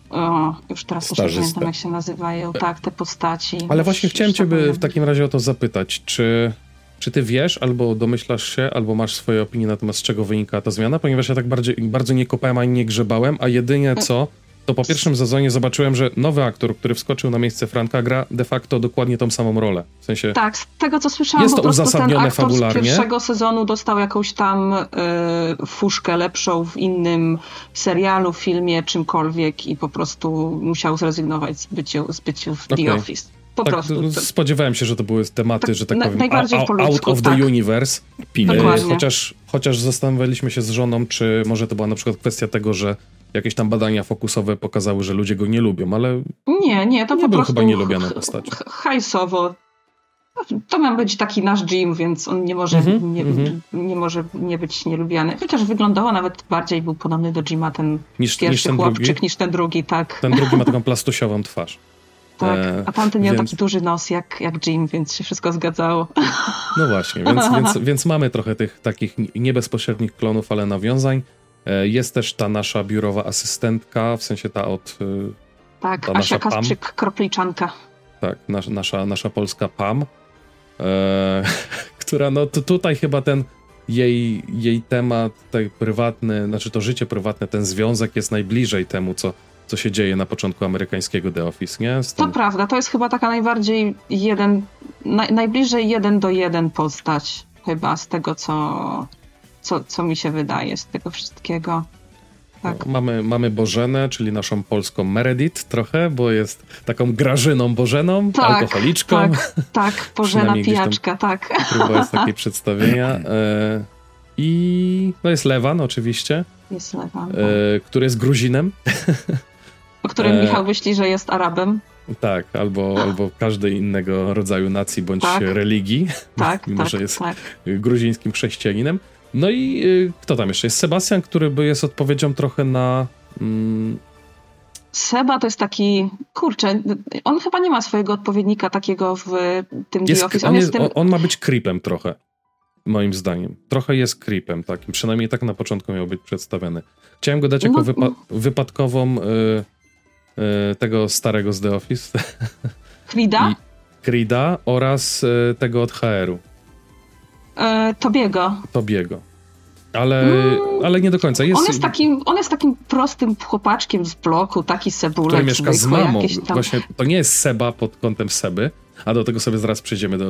o, już teraz też nie pamiętam jak się nazywają, tak, te postaci. Ale właśnie chciałem cię w takim razie o to zapytać, czy, czy ty wiesz, albo domyślasz się, albo masz swoje opinie na temat z czego wynika ta zmiana, ponieważ ja tak bardziej, bardzo nie kopałem ani nie grzebałem, a jedynie co to po pierwszym sezonie zobaczyłem, że nowy aktor, który wskoczył na miejsce Franka, gra de facto dokładnie tą samą rolę. W sensie. Tak, z tego co słyszałam, jest to uzasadnione ten aktor fabularnie. z pierwszego sezonu dostał jakąś tam y, fuszkę lepszą w innym serialu, filmie, czymkolwiek i po prostu musiał zrezygnować z byciu, z byciu w okay. The Office. Po tak, prostu. Spodziewałem się, że to były tematy, tak, że tak powiem, najbardziej out, ludzku, out of tak. the universe. Chociaż, chociaż zastanawialiśmy się z żoną, czy może to była na przykład kwestia tego, że jakieś tam badania fokusowe pokazały, że ludzie go nie lubią, ale. Nie, nie, to nie po był prostu. chyba nielubianą postacią. Hajsowo. To ma być taki nasz Jim, więc on nie może, mm -hmm, nie, mm -hmm. nie może nie być nielubiany. Chociaż wyglądało nawet bardziej, był podobny do Jima ten niż, pierwszy niż ten chłopczyk drugi. niż ten drugi, tak. Ten drugi ma taką plastusiową twarz. tak. A tamten miał więc... taki duży nos jak, jak Jim, więc się wszystko zgadzało. No właśnie, więc, więc, więc mamy trochę tych takich niebezpośrednich klonów, ale nawiązań. E, jest też ta nasza biurowa asystentka, w sensie ta od... E, tak, ta Asia Kasprzyk, kropliczanka. Tak, nas, nasza, nasza polska Pam, e, która no to tutaj chyba ten jej, jej temat tak prywatny, znaczy to życie prywatne, ten związek jest najbliżej temu, co, co się dzieje na początku amerykańskiego The Office, nie? To prawda, to jest chyba taka najbardziej jeden, naj, najbliżej jeden do jeden postać chyba z tego, co, co, co mi się wydaje z tego wszystkiego. Tak. No, mamy, mamy Bożenę, czyli naszą polską Meredith trochę, bo jest taką Grażyną Bożeną, tak, alkoholiczką. Tak, tak Bożena pijaczka, tak. Próba jest takiej przedstawienia. E, I no jest Lewan oczywiście. Jest Lewan. E, tak. który jest Gruzinem. O którym e, Michał myśli, że jest Arabem. Tak, albo, albo każdej innego rodzaju nacji bądź tak. religii, tak, mimo tak, że jest tak. gruzińskim chrześcijaninem. No i y, kto tam jeszcze jest? Sebastian, który by jest odpowiedzią trochę na. Mm... Seba to jest taki, kurczę, on chyba nie ma swojego odpowiednika takiego w tym jest, Office. On, jest, tym... on, ma być creepem trochę, moim zdaniem. Trochę jest creepem takim, przynajmniej tak na początku miał być przedstawiony. Chciałem go dać jako no, wypa wypadkową y, y, tego starego z The Office. Krida? Krida oraz tego od HR-u. E, Tobiego. Tobiego. Ale, mm. ale nie do końca. Jest... On, jest takim, on jest takim prostym chłopaczkiem z bloku, taki sebulek. Który mieszka z mamą. Właśnie to nie jest Seba pod kątem Seby, a do tego sobie zaraz przejdziemy, do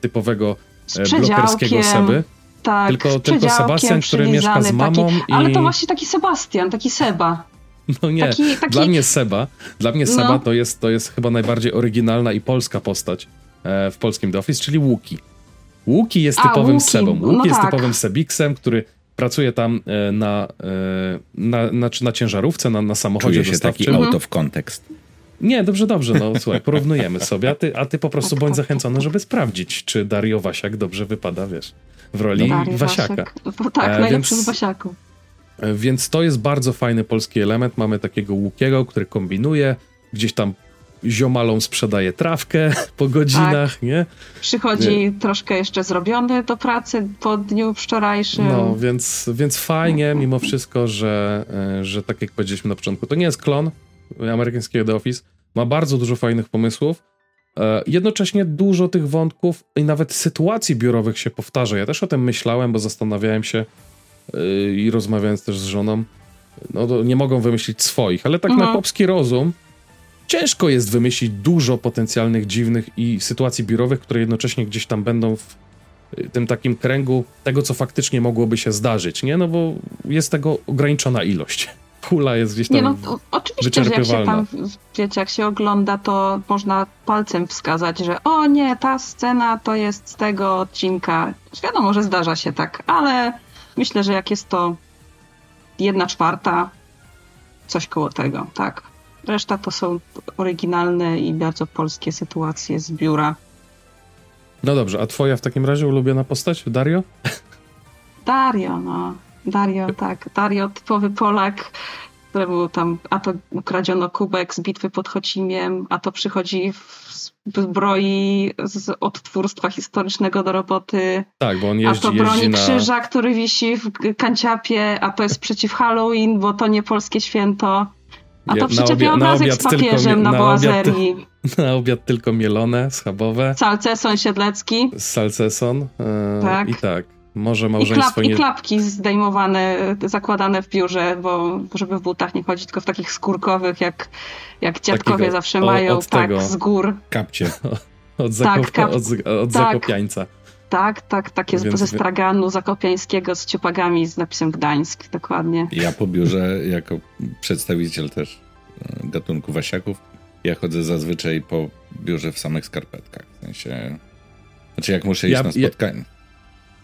typowego e, blokerskiego Seby. Tak, tylko, tylko Sebastian, który mieszka z mamą. Taki, i... Ale to właśnie taki Sebastian, taki Seba. No nie, taki, taki... dla mnie Seba, dla mnie Seba no. to, jest, to jest chyba najbardziej oryginalna i polska postać e, w polskim The Office, czyli Łuki. Łuki jest typowym Łuki. sebą. Łuki no jest tak. typowym sebiksem, który pracuje tam e, na, e, na, na, na ciężarówce, na, na samochodzie Czuje się dostawczym. taki out of context. Nie, dobrze, dobrze, no słuchaj, porównujemy sobie, a ty, a ty po prostu bądź zachęcony, żeby sprawdzić, czy Dario Wasiak dobrze wypada, wiesz, w roli Dario Wasiaka. Wasiak. Tak, e, najlepszy więc, z Wasiaku. E, więc to jest bardzo fajny polski element. Mamy takiego Łukiego, który kombinuje, gdzieś tam ziomalom sprzedaje trawkę po godzinach, tak. nie? Przychodzi nie. troszkę jeszcze zrobiony do pracy po dniu wczorajszym. No, więc, więc fajnie mimo wszystko, że, e, że tak jak powiedzieliśmy na początku, to nie jest klon amerykańskiego The Office. Ma bardzo dużo fajnych pomysłów. E, jednocześnie dużo tych wątków i nawet sytuacji biurowych się powtarza. Ja też o tym myślałem, bo zastanawiałem się e, i rozmawiając też z żoną, no nie mogą wymyślić swoich, ale tak mhm. na chłopski rozum ciężko jest wymyślić dużo potencjalnych dziwnych i sytuacji biurowych, które jednocześnie gdzieś tam będą w y, tym takim kręgu tego, co faktycznie mogłoby się zdarzyć, nie? No bo jest tego ograniczona ilość. Pula jest gdzieś tam Nie, no, oczywiście, że jak się tam, wiecie, jak się ogląda, to można palcem wskazać, że o nie, ta scena to jest z tego odcinka. Wiadomo, że zdarza się tak, ale myślę, że jak jest to jedna czwarta, coś koło tego, tak. Reszta to są oryginalne i bardzo polskie sytuacje z biura. No dobrze, a twoja w takim razie ulubiona postać? Dario? Dario, no. Dario, tak. Dario, typowy Polak, któremu tam a to ukradziono kubek z bitwy pod Chocimiem, a to przychodzi w zbroi z odtwórstwa historycznego do roboty. Tak, bo on jeździ, A to broni na... krzyża, który wisi w kanciapie, a to jest przeciw Halloween, bo to nie polskie święto. A to przyczepia obrazek z papieżem na, na. Obiad, na obiad tylko mielone, schabowe. Salceson siedlecki. Salceson. E, tak. I tak. Może małżeństwo I, klap, nie... I klapki zdejmowane, zakładane w biurze, bo żeby w butach nie chodzić, tylko w takich skórkowych, jak, jak dziadkowie Takiego, zawsze mają, tak, z gór. Kapcie. Od, zakop, tak, kap... od, od tak. zakopiańca. Tak, tak, takie Więc... ze straganu zakopiańskiego z ciupagami z napisem Gdańsk, dokładnie. Ja po biurze, jako przedstawiciel też e, gatunku wasiaków, ja chodzę zazwyczaj po biurze w samych skarpetkach. W sensie, znaczy jak muszę iść ja, na spotkanie. Ja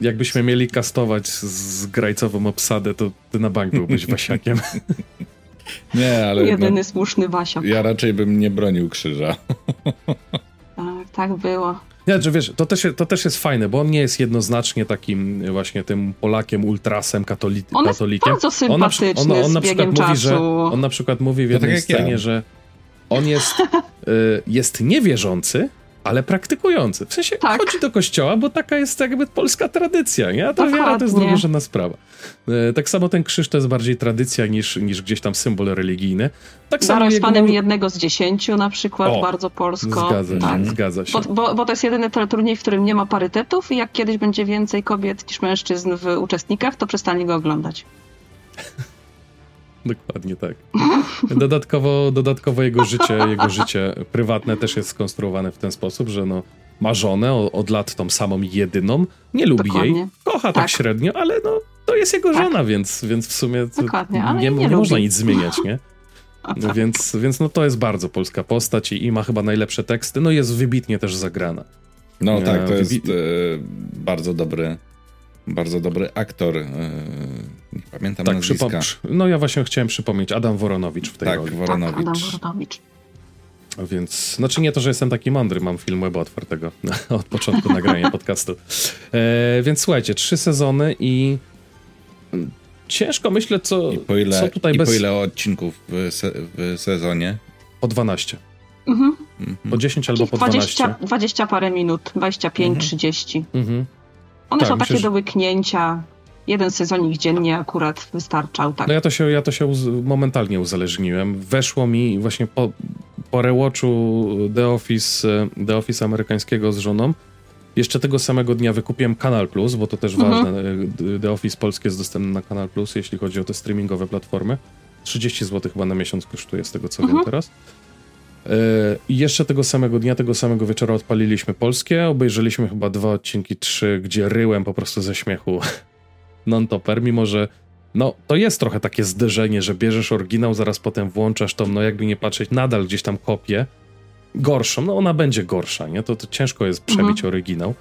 jakbyśmy mieli kastować z grajcową obsadę, to ty na bank byłbyś wasiakiem. Nie, ale... Jedyny no, słuszny wasiak. Ja raczej bym nie bronił krzyża. Tak, tak było. Nie, że wiesz, to też, to też jest fajne, bo on nie jest jednoznacznie takim właśnie tym Polakiem, ultrasem, katoli on katolikiem. Jest bardzo sympatyczny on na, on, on na przykład mówi, że On na przykład mówi w jednej tak scenie, ja. że on jest, y, jest niewierzący, ale praktykujący. W sensie tak. chodzi do kościoła, bo taka jest jakby polska tradycja, nie? A ta wiara to jest drugorzędna sprawa. E, tak samo ten krzyż to jest bardziej tradycja niż, niż gdzieś tam symbol religijny. Tak samo jest panem jednego z dziesięciu na przykład, o, bardzo polsko. Zgadza się, tak. zgadza się. Bo, bo, bo, to jest jedyny teleturniej, w którym nie ma parytetów i jak kiedyś będzie więcej kobiet niż mężczyzn w uczestnikach, to przestanie go oglądać. Dokładnie tak. Dodatkowo, dodatkowo jego życie, jego życie prywatne też jest skonstruowane w ten sposób, że no, ma żonę od lat tą samą jedyną, nie lubi Dokładnie. jej, kocha tak. tak. średnio, ale no, to jest jego tak. żona, więc, więc w sumie nie, nie, nie można nic zmieniać, nie? No więc, więc no to jest bardzo polska postać i, i, ma chyba najlepsze teksty, no jest wybitnie też zagrana. No tak, to jest e, bardzo dobry bardzo dobry aktor. E, nie pamiętam tak, nazwiska. No ja właśnie chciałem przypomnieć, Adam Woronowicz w tej tak, roli. Woronowicz. Tak, Adam Woronowicz. Więc, znaczy nie to, że jestem taki mądry, mam film weba otwartego od początku nagrania podcastu. E, więc słuchajcie, trzy sezony i ciężko myślę, co, I po ile, co tutaj i bez... po ile odcinków w, se, w sezonie? Po 12. Mhm. Po 10 albo po 12. 20, 20 parę minut, 25, mhm. 30. Mhm. One tak, są takie do łyknięcia. Jeden sezonik dziennie akurat wystarczał. Tak. No ja to się, ja to się uz momentalnie uzależniłem. Weszło mi właśnie po, po rewatchu The Office, The Office amerykańskiego z żoną. Jeszcze tego samego dnia wykupiłem Kanal Plus, bo to też mhm. ważne. The Office polskie jest dostępne na Kanal Plus, jeśli chodzi o te streamingowe platformy. 30 zł chyba na miesiąc kosztuje, z tego co mhm. wiem teraz. E, I jeszcze tego samego dnia, tego samego wieczora odpaliliśmy polskie, obejrzeliśmy chyba dwa odcinki, trzy, gdzie ryłem po prostu ze śmiechu non-topper, mimo że no, to jest trochę takie zderzenie, że bierzesz oryginał, zaraz potem włączasz tą, no jakby nie patrzeć, nadal gdzieś tam kopię, gorszą, no ona będzie gorsza, nie? To, to ciężko jest przebić mhm. oryginał,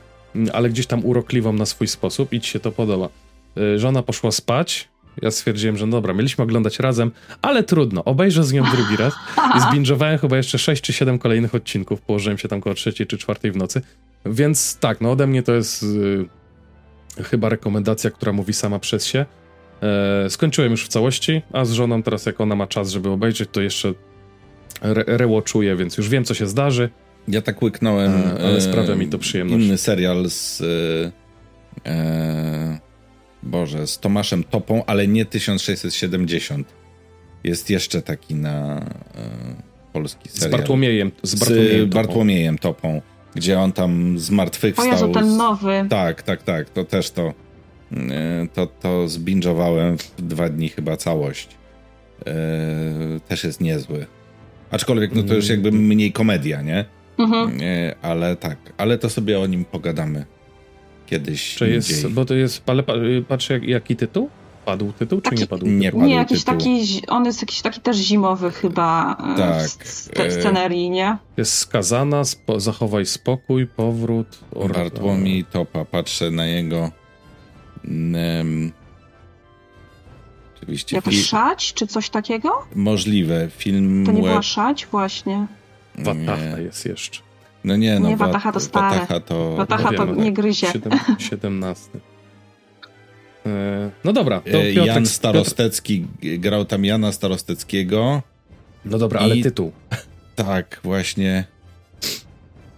ale gdzieś tam urokliwą na swój sposób i ci się to podoba. E, żona poszła spać, ja stwierdziłem, że no dobra, mieliśmy oglądać razem, ale trudno, obejrzę z nią drugi raz i zbingowałem chyba jeszcze 6 czy 7 kolejnych odcinków, położyłem się tam koło 3 czy 4 w nocy, więc tak, no ode mnie to jest y, chyba rekomendacja, która mówi sama przez się. E, skończyłem już w całości, a z żoną teraz jak ona ma czas, żeby obejrzeć, to jeszcze re rewatchuję, więc już wiem, co się zdarzy. Ja tak łyknąłem, e, ale sprawia mi to przyjemność. Inny serial z... E, e Boże, z Tomaszem Topą, ale nie 1670. Jest jeszcze taki na e, polski serial. Z Bartłomiejem, z Bartłomiejem, z Topą. Bartłomiejem Topą, gdzie on tam zmartwychwstał. O Jezu, ten nowy. Tak, tak, tak, to też to e, to, to zbingowałem w dwa dni chyba całość. E, też jest niezły. Aczkolwiek no to już jakby mniej komedia, nie? Mhm. E, ale tak, ale to sobie o nim pogadamy kiedyś. Czy jest, bo to jest, ale patrzę jak, jaki tytuł? Padł tytuł, taki, czy nie padł? Nie, padł nie jakiś tytuł. taki, on jest jakiś taki też zimowy chyba e, tak. w e, scenerii, nie? Jest skazana, spo, zachowaj spokój, powrót. Bartłomiej Topa, patrzę na jego um, oczywiście. Jakoś film... szać, czy coś takiego? Możliwe, film... To nie web... była szać, właśnie. Watacha jest jeszcze. No nie, no. Nie, Wataha to stare. Wataha to, Wataha no to nie gryzie. 17. E, no dobra. To e, Piotrek, Jan Starostecki, Piotr... grał tam Jana Starosteckiego. No dobra, ale tytuł. Tak, właśnie.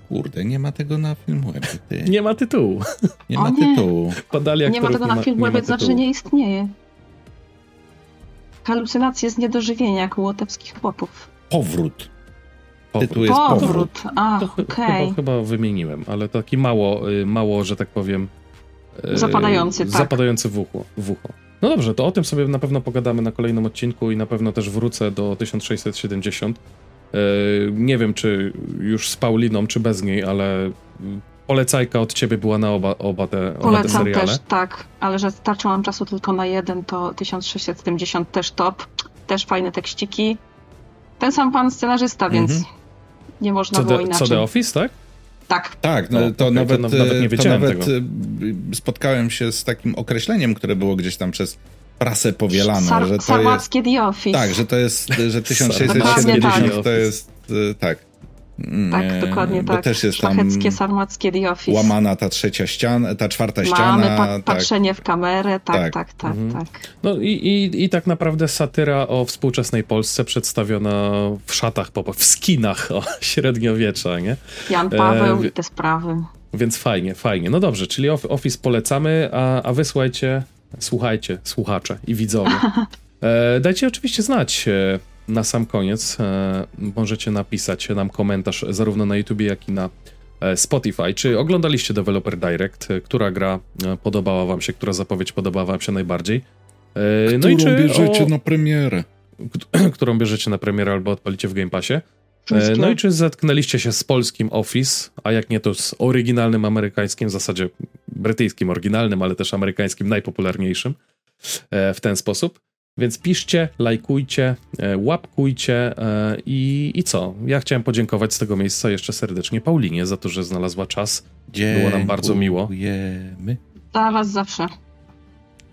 Kurde, nie ma tego na Filmwebie. Ty. Nie ma tytułu. Nie o ma nie. tytułu. Podali nie ma tego na Filmwebie, to znaczy, że nie istnieje. Halucynacje z niedożywienia, jak u łotewskich chłopów. Powrót. Powrót. Tytuł jest Powrót. powrót. A, to okay. chyba, chyba wymieniłem, ale taki mało, y, mało, że tak powiem. Y, zapadający, tak. Zapadający w ucho, w ucho. No dobrze, to o tym sobie na pewno pogadamy na kolejnym odcinku i na pewno też wrócę do 1670. Y, nie wiem, czy już z Pauliną, czy bez niej, ale polecajka od ciebie była na oba, oba, te, oba te seriale. też, tak, ale że starczyło nam czasu tylko na jeden, to 1670 też top. Też fajne tekściki. Ten sam pan scenarzysta, więc -hmm. Nie można co było inaczej. Co The Office, tak? Tak. Tak, no, to, nawet, to nawet nie wiedziałem to nawet tego. Y, spotkałem się z takim określeniem, które było gdzieś tam przez prasę powielane. Sar że to jest, The Office. Tak, że to jest, że 1670 to jest, y, tak. Tak, dokładnie tak. Też jest Szlacheckie, sarmackie The Office. Łamana ta trzecia ściana, ta czwarta Mamy ściana. Mamy pa tak. patrzenie w kamerę, tak, tak, tak, tak. Mhm. tak. No i, i, i tak naprawdę satyra o współczesnej Polsce przedstawiona w szatach, w skinach o średniowiecza, nie? Jan Paweł e, i te sprawy. Więc fajnie, fajnie. No dobrze, czyli Office polecamy, a, a wy słuchajcie, słuchajcie, słuchacze i widzowie. E, dajcie oczywiście znać e, na sam koniec. E, możecie napisać nam komentarz zarówno na YouTube, jak i na e, Spotify. Czy oglądaliście Developer Direct? E, która gra podobała wam się, która zapowiedź podobała wam się najbardziej? E, no i czy bierzecie o... na premierę? którą bierzecie na premierę albo odpalicie w Game Passie? No i czy zetknęliście się z polskim Office, a jak nie to z oryginalnym amerykańskim, w zasadzie brytyjskim oryginalnym, ale też amerykańskim najpopularniejszym w ten sposób? Więc piszcie, lajkujcie, e, łapkujcie i, i co? Ja chciałem podziękować z tego miejsca jeszcze serdecznie Paulinie za to, że znalazła czas. Było nam bardzo miło. Dziękujemy. Dla was zawsze.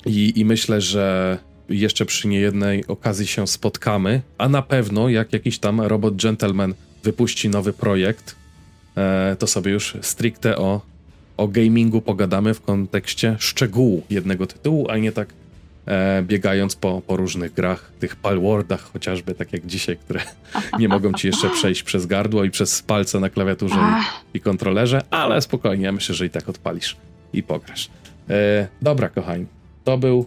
I, I myślę, że jeszcze przy niejednej okazji się spotkamy, a na pewno jak jakiś tam robot gentleman wypuści nowy projekt, e, to sobie już stricte o, o gamingu pogadamy w kontekście szczegółu jednego tytułu, a nie tak e, biegając po, po różnych grach, tych palwardach chociażby, tak jak dzisiaj, które nie mogą ci jeszcze przejść przez gardło i przez palce na klawiaturze i, i kontrolerze, ale spokojnie, ja myślę, że i tak odpalisz i pograsz. E, dobra, kochani, to był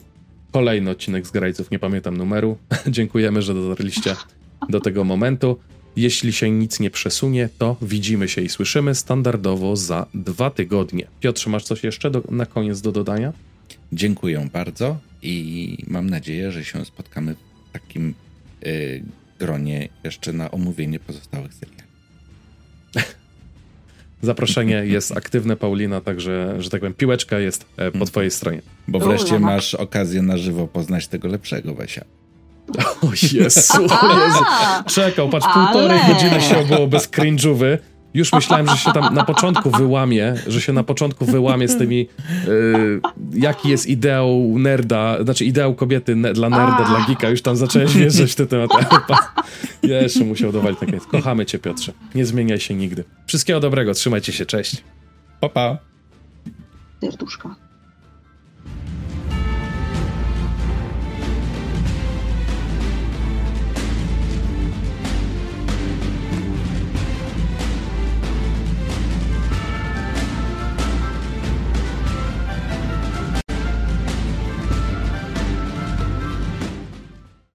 kolejny odcinek z Grajców, nie pamiętam numeru. Dziękujemy, że dotarliście do tego momentu. Jeśli się nic nie przesunie, to widzimy się i słyszymy standardowo za dwa tygodnie. Piotrze, masz coś jeszcze do, na koniec do dodania? Dziękuję bardzo i mam nadzieję, że się spotkamy w takim y, gronie jeszcze na omówienie pozostałych seriali. Zaproszenie jest aktywne, Paulina, także, że tak powiem, piłeczka jest e, po twojej stronie. Bo wreszcie masz okazję na żywo poznać tego lepszego Wesia. O Jezu, o Jezu. Czekał, patrz, półtorej Ale... godziny się było bez cringe'ówy. Już myślałem, że się tam na początku wyłamie, że się na początku wyłamie z tymi, yy, jaki jest ideał nerda, znaczy ideał kobiety ne, dla nerda, A. dla geeka. Już tam zacząłeś wierzyć w te tematy. Jeszcze musiał dowalić takie. Kochamy cię, Piotrze. Nie zmieniaj się nigdy. Wszystkiego dobrego, trzymajcie się, cześć. Pa, pa. Serduszko.